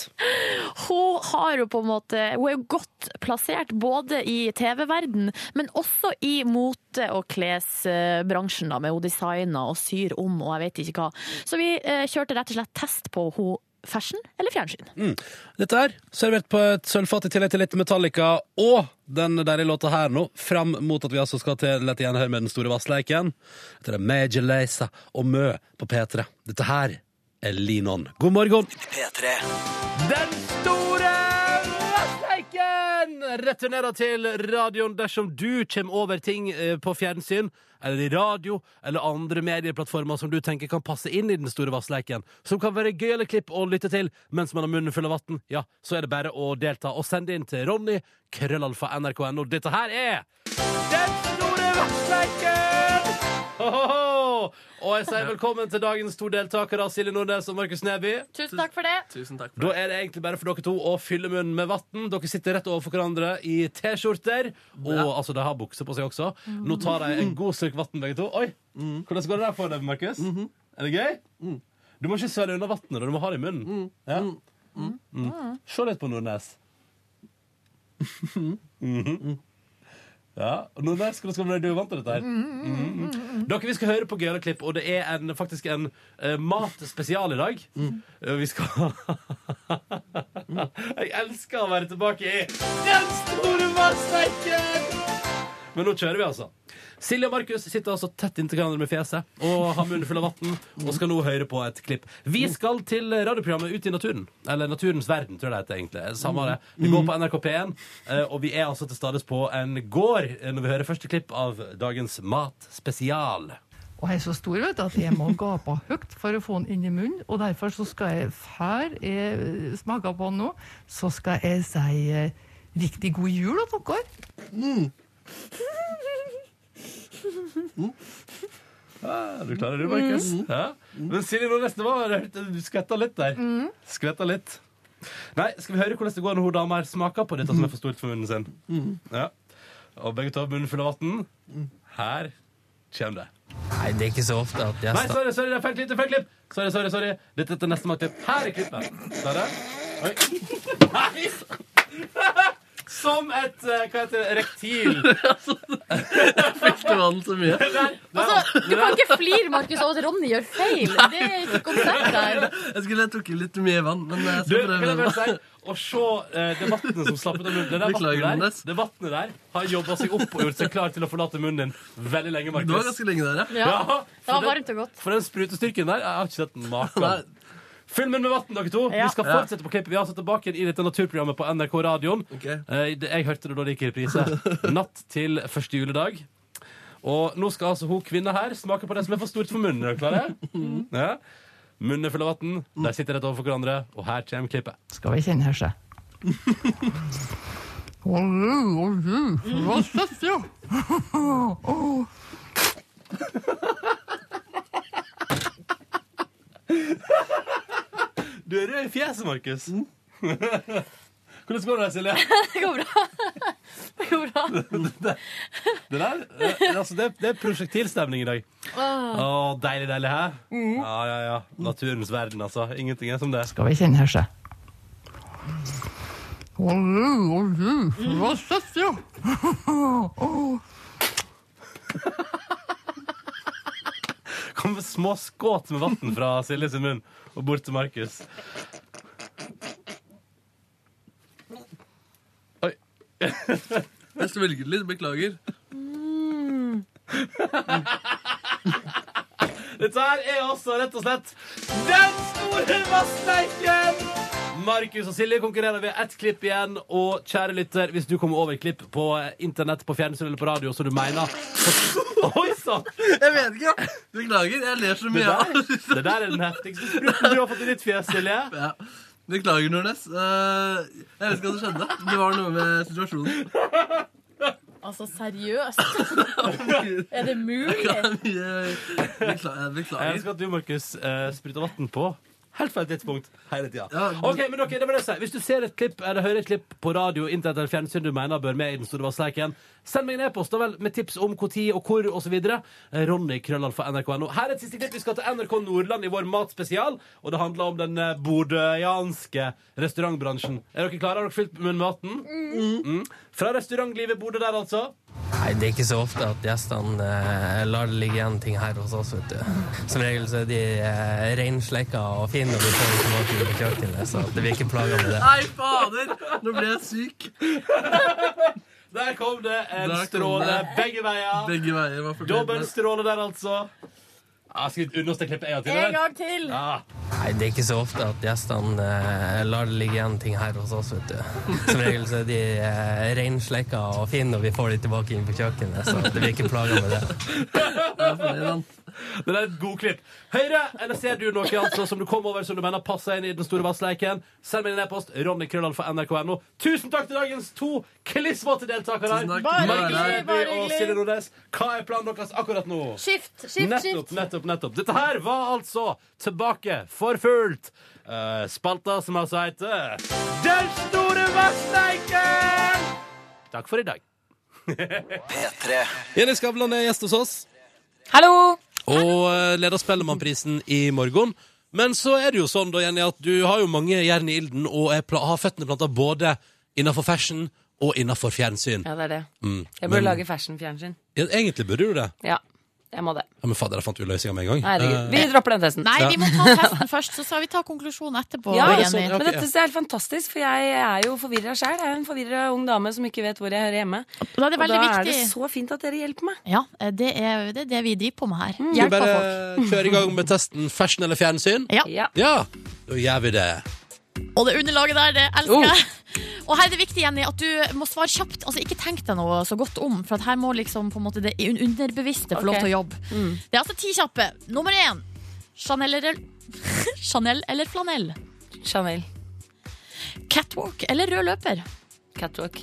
Hun har jo på en måte Hun er jo godt plassert både i TV-verden, men også i mote- og klesbransjen, da, med hun designer og syr om og jeg vet ikke hva. Så vi eh, kjørte rett og slett test på hun fashion eller fjernsyn.
Mm. Dette her, servert på et sølvfat i tillegg til litt Metallica og den deilige låta her nå, fram mot at vi altså skal til lett igjen her med Den store vassleiken. Dette er Major Lazer og Mø på P3. Dette her er Lean On. God morgen!
P3.
Den store vassleiken returnerer til radioen dersom du kommer over ting eh, på fjernsyn, eller i radio, eller andre medieplattformer som du tenker kan passe inn i den store vassleiken, som kan være gøyale klipp å lytte til mens man har munnen full av vann, ja, så er det bare å delta og sende inn til Ronny, krøllalfa nrk.no. Dette her er Den store! Og jeg sier velkommen til dagens to deltakere, Silje Nordnes og Markus Neby.
Tusen takk for det.
Tusen takk
Da er det egentlig bare for dere to å fylle munnen med vann. Dere sitter rett overfor hverandre i T-skjorter. Og altså, de har bukse på seg også. Nå tar de en god slurk vann, begge to. Oi! Hvordan går det der for deg, Markus? Er det gøy? Du må ikke svelge unna vannet, du må ha det i munnen. Ja. Mm. Se litt på Nordnes. Mhm. Ja, og Nordnes, hvordan skal du vant til dette her? Mhm. Dere, Vi skal høre på gøyale klipp, og det er en, faktisk en uh, matspesial i dag. Eh, Vi skal Jeg elsker å være tilbake i Den store matsekken! Men nå kjører vi, altså. Silje og Markus sitter altså tett inntil hverandre med fjeset og har munnen full av vann og skal nå høre på et klipp. Vi skal til radioprogrammet Ut i naturen. Eller Naturens verden, tror jeg det heter egentlig. Samme det. Vi går på NRK P1, eh, og vi er altså til stades på en gård eh, når vi hører første klipp av dagens Matspesial.
Og jeg er så stor vet du, at jeg må gape høyt for å få den inn i munnen. Og derfor så skal jeg, før jeg smaker på den nå, så skal jeg si eh, riktig god jul til dere.
Ja, du klarer det, Markus. Ja. Men Silje Nordnes, det var du skvetta litt der. Skvetta litt. Nei, skal vi høre hvordan det går når hun dama her smaker på dette som er for stort for munnen sin? Ja. Og begge to har munnen full av vann. Her kommer det.
Nei, det er ikke så ofte at
jeg
Nei,
sorry, sorry, det er feil klipp. det er feil klipp Sorry, sorry, sorry. Dette er neste matklipp. Her er klippet. Der er. Oi. Nei! Som et eh, Hva heter det? Rektil.
Fikk du vann så mye?
Altså, du kan ikke flire, Markus, av at Ronny gjør feil. Det er ikke konseptet her.
Jeg skulle drukket litt mye vann, men jeg
Du,
skal
kan jeg bare
prøve.
si Å se eh, det vannet som slapp ut av munnen Det der
Beklager,
vannet der,
Jonas.
det vannet der har jobba seg opp og gjort seg klar til å forlate munnen din veldig lenge. Markus.
Du var ganske lenge der, ja.
Ja, det
for
var
den-
varmt og godt.
For den sprutestyrken der, jeg har ikke sett maken. Fyll munnen med vann, dere to.
Ja.
Vi skal fortsette på klippet. Vi er altså tilbake i dette naturprogrammet på NRK Radioen.
Ok.
Eh, Jeg hørte det da det gikk i reprise. Natt til første juledag. Og nå skal altså hun kvinna her smake på det som er for stort for munnen. Er klare? Ja. Munnen er full av vann. De sitter rett overfor hverandre, og her kommer klippet.
Skal vi kjenne her, se. Olje, olje, hva synes jeg? Åh.
Du er rød i fjeset, Markus. Hvordan går det, Silje?
Det går bra. Det går bra.
det, det der, eh, altså det, det er prosjektilstemning i dag. Å, deilig, deilig, hæ?
Mm.
Ja, ja, ja. Naturens verden, altså. Ingenting er som det.
Skal vi kjenne her, se. Hva søtt, ja.
Kom små skåt med vann fra Silje sin munn og bort til Markus. Oi.
Jeg svelget litt, beklager.
Dette her er også rett og slett Den store vassleiken! Markus og Silje konkurrerer ved ett klipp igjen. Og kjære lytter, hvis du kommer over klipp på internett, på fjernsyn eller på radio som du mener Oi sann!
Jeg vet ikke. Beklager, jeg ler så
Det
mye.
der, det der er den heftigste spruten du har fått i ditt fjes, Silje.
Ja. Beklager, Nordnes. Uh, jeg vet ikke hva som skjedde. Det var noe med situasjonen.
Altså, seriøst? Er det mulig?
Beklager.
Jeg
husker
elsker at du, Markus, uh, spruta vann på helt feil tidspunkt hele tida. Ok, men dere, det var det jeg sa. Hvis du ser et klipp eller hører et klipp på radio, internett eller fjernsyn du mener bør med i den store vassleiken, send meg en e-post da vel med tips om når og hvor osv. Ronny Krøllalf fra nrk.no. Her er et siste klipp. Vi skal til NRK Nordland i vår matspesial, og det handler om den eh, bodøianske restaurantbransjen. Er dere klare? Har dere fylt munnen med maten? Mm. Fra restaurantlivet bor du der, altså.
Nei, det er ikke så ofte at gjestene eh, lar det ligge igjen ting her hos oss, vet du. Som regel så er de eh, reinslekka og fine når vi får dem tilbake til kjøkkenet, så det blir ikke plaga med det.
Nei, fader! Nå ble jeg syk.
Der kom det en
Der kom
stråle
det.
begge veier.
Begge veier var fornøyd med.
Dobbeltstråle der, altså. Ja, skal vi understreke klippet en gang til?
En gang til!
Ah.
Nei, det er ikke så ofte at gjestene eh, lar det ligge igjen ting her hos oss, vet du. Som regel så er de eh, reinslekka og fine når vi får de tilbake inn på kjøkkenet, så det blir ikke plaga med det.
Det er et god klipp. Høyre, eller ser du noe altså, som du kom over som du mener passer inn i den store vassleiken? Send meg en e-post. Ronny Krøllal fra nrk.no. Tusen takk til dagens to klissvåte deltakere.
Bare hyggelig, bare
og
hyggelig.
Hva er planen deres akkurat nå?
Skift, skift,
nettopp,
skift.
nettopp, nettopp. Dette her var altså tilbake for fullt. Eh, spalta som altså heter Den store vassleiken! Takk for i dag.
P3.
Jenny Skavlan er gjest hos oss.
Hallo!
Og eh, leder Spellemannprisen i morgen. Men så er det jo sånn, da, Jenny, at du har jo mange jern i ilden og er pla har føttene planta både innafor fashion og innafor fjernsyn.
Ja, det er det.
Mm.
Jeg burde
Men-
lage fashion-fjernsyn.
Ja, egentlig burde du det.
Ja, jeg må det.
Ja, Men fader, der fant vi løsninga med en gang.
Herregud.
Eh,
Vi dropper den testen.
Nei, vi må ta testen først, så skal vi ta konklusjonen etterpå.
Ja,
Jenny.
Men dette er helt fantastisk, for jeg er jo forvirra sjøl. Jeg er en forvirra ung dame som ikke vet hvor jeg hører hjemme.
Da er det
Og da er det så fint at dere hjelper meg.
Ja, eh, det er det, er det vi driver på med her.
Vi
Hjelper
bare
folk.
kjøre i gang med testen fashion eller fjernsyn?
Ja.
Ja, da gjør vi det.
Og det underlaget der, det elsker jeg. Og her er det viktig, Jenny, at du må svare kjapt. Altså, ikke tenk deg noe så godt om, for her må liksom på en måte det underbevisste få lov til å jobbe. Det er altså ti kjappe. Nummer én. Chanel eller, Chanel eller flanell?
Chanel.
Catwalk eller rød løper?
Catwalk.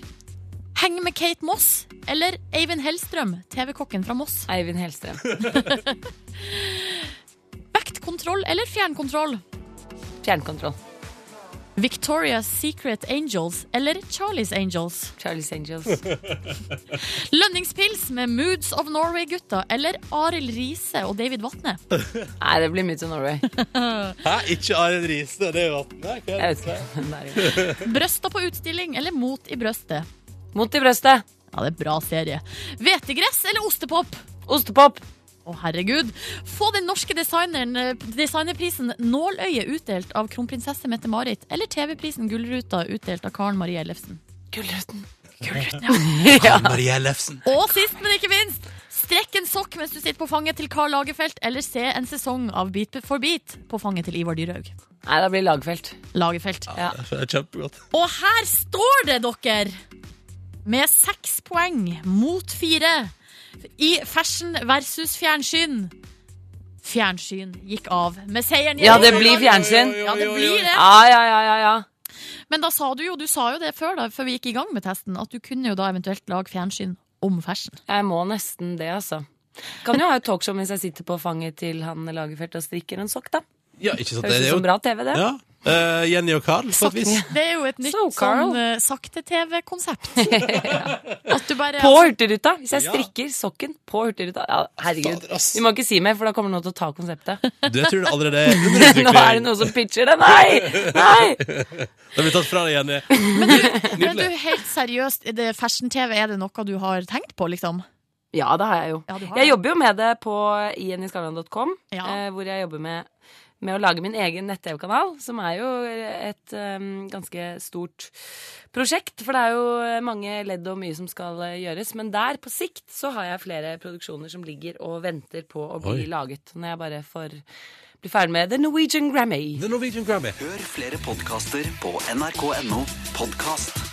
Henge med Kate Moss eller Eivind Hellstrøm, TV-kokken fra Moss?
Eivind Hellstrøm.
Vektkontroll eller fjernkontroll?
Fjernkontroll.
Victoria's Secret Angels eller Charlie's Angels?
Charlie's Angels.
Lønningspils med Moods of Norway-gutta eller Arild Riise og David Vatne?
Nei, det blir Moods of Norway.
Hæ? Ikke Arild Riise? og David Vatne?
Jeg vet ikke.
Brøsta på utstilling eller Mot i brøstet?
Mot i brøstet.
Ja, det er bra serie. Hvetegress eller ostepop?
Ostepop.
Å, herregud. Få den norske designeren, eh, designerprisen Nåløye utdelt av kronprinsesse Mette-Marit, eller TV-prisen Gullruta utdelt av Karen Marie Ellefsen?
Gullruten.
Ja.
Marie Ellefsen.
Og sist, men ikke minst, strekk en sokk mens du sitter på fanget til Karl Lagerfeld, eller se en sesong av Beat for beat på fanget til Ivar Dyrhaug.
Nei, det blir Lagfelt.
Lagerfeld.
Ja.
Det er kjempegodt.
Og her står det, dere, med seks poeng mot fire i fashion versus fjernsyn. Fjernsyn gikk av med seieren.
Ja, det blir fjernsyn.
Ja, det blir det.
Ja, ja, ja, ja, ja.
Men da sa du jo, du sa jo det før, da, før vi gikk i gang med testen, at du kunne jo da eventuelt lage fjernsyn om fashion.
Jeg må nesten det, altså. Kan jo ha et talkshow mens jeg sitter på fanget til han Lagerfeldt og strikker en sokk, da.
Ja, ikke sant?
Høres
Det
ut
er jo
som bra TV, det.
Ja. Eh, Jenny og Carl, på et vis.
Det er jo et nytt
So,
sånn uh, sakte-TV-konsept. At du bare
På Hurtigruta! Hvis jeg
Ja.
strikker sokken på Hurtigruta ja, Herregud. Vi må ikke si mer, for da kommer noen til å ta konseptet.
Du, jeg tror det allerede er.
Nå er det noen som pitcher det. Nei! Nei!
Det blir tatt fra deg, Jenny.
Men du, helt seriøst, er det fashion-TV, er det noe du har tenkt på, liksom?
Ja, det har jeg jo.
Ja, har
Jeg
det.
jobber jo med det på jennyskavlan.com,
Ja.
eh, hvor jeg jobber med, med å lage min egen nett-TV-kanal, som er jo et um, ganske stort prosjekt. For det er jo mange ledd og mye som skal eh, gjøres. Men der, på sikt, så har jeg flere produksjoner som ligger og venter på å bli
Oi.
laget. Når jeg bare får bli ferdig med The Norwegian Grammy.
The Norwegian Grammy.
Hør flere podkaster på nrk.no podkast.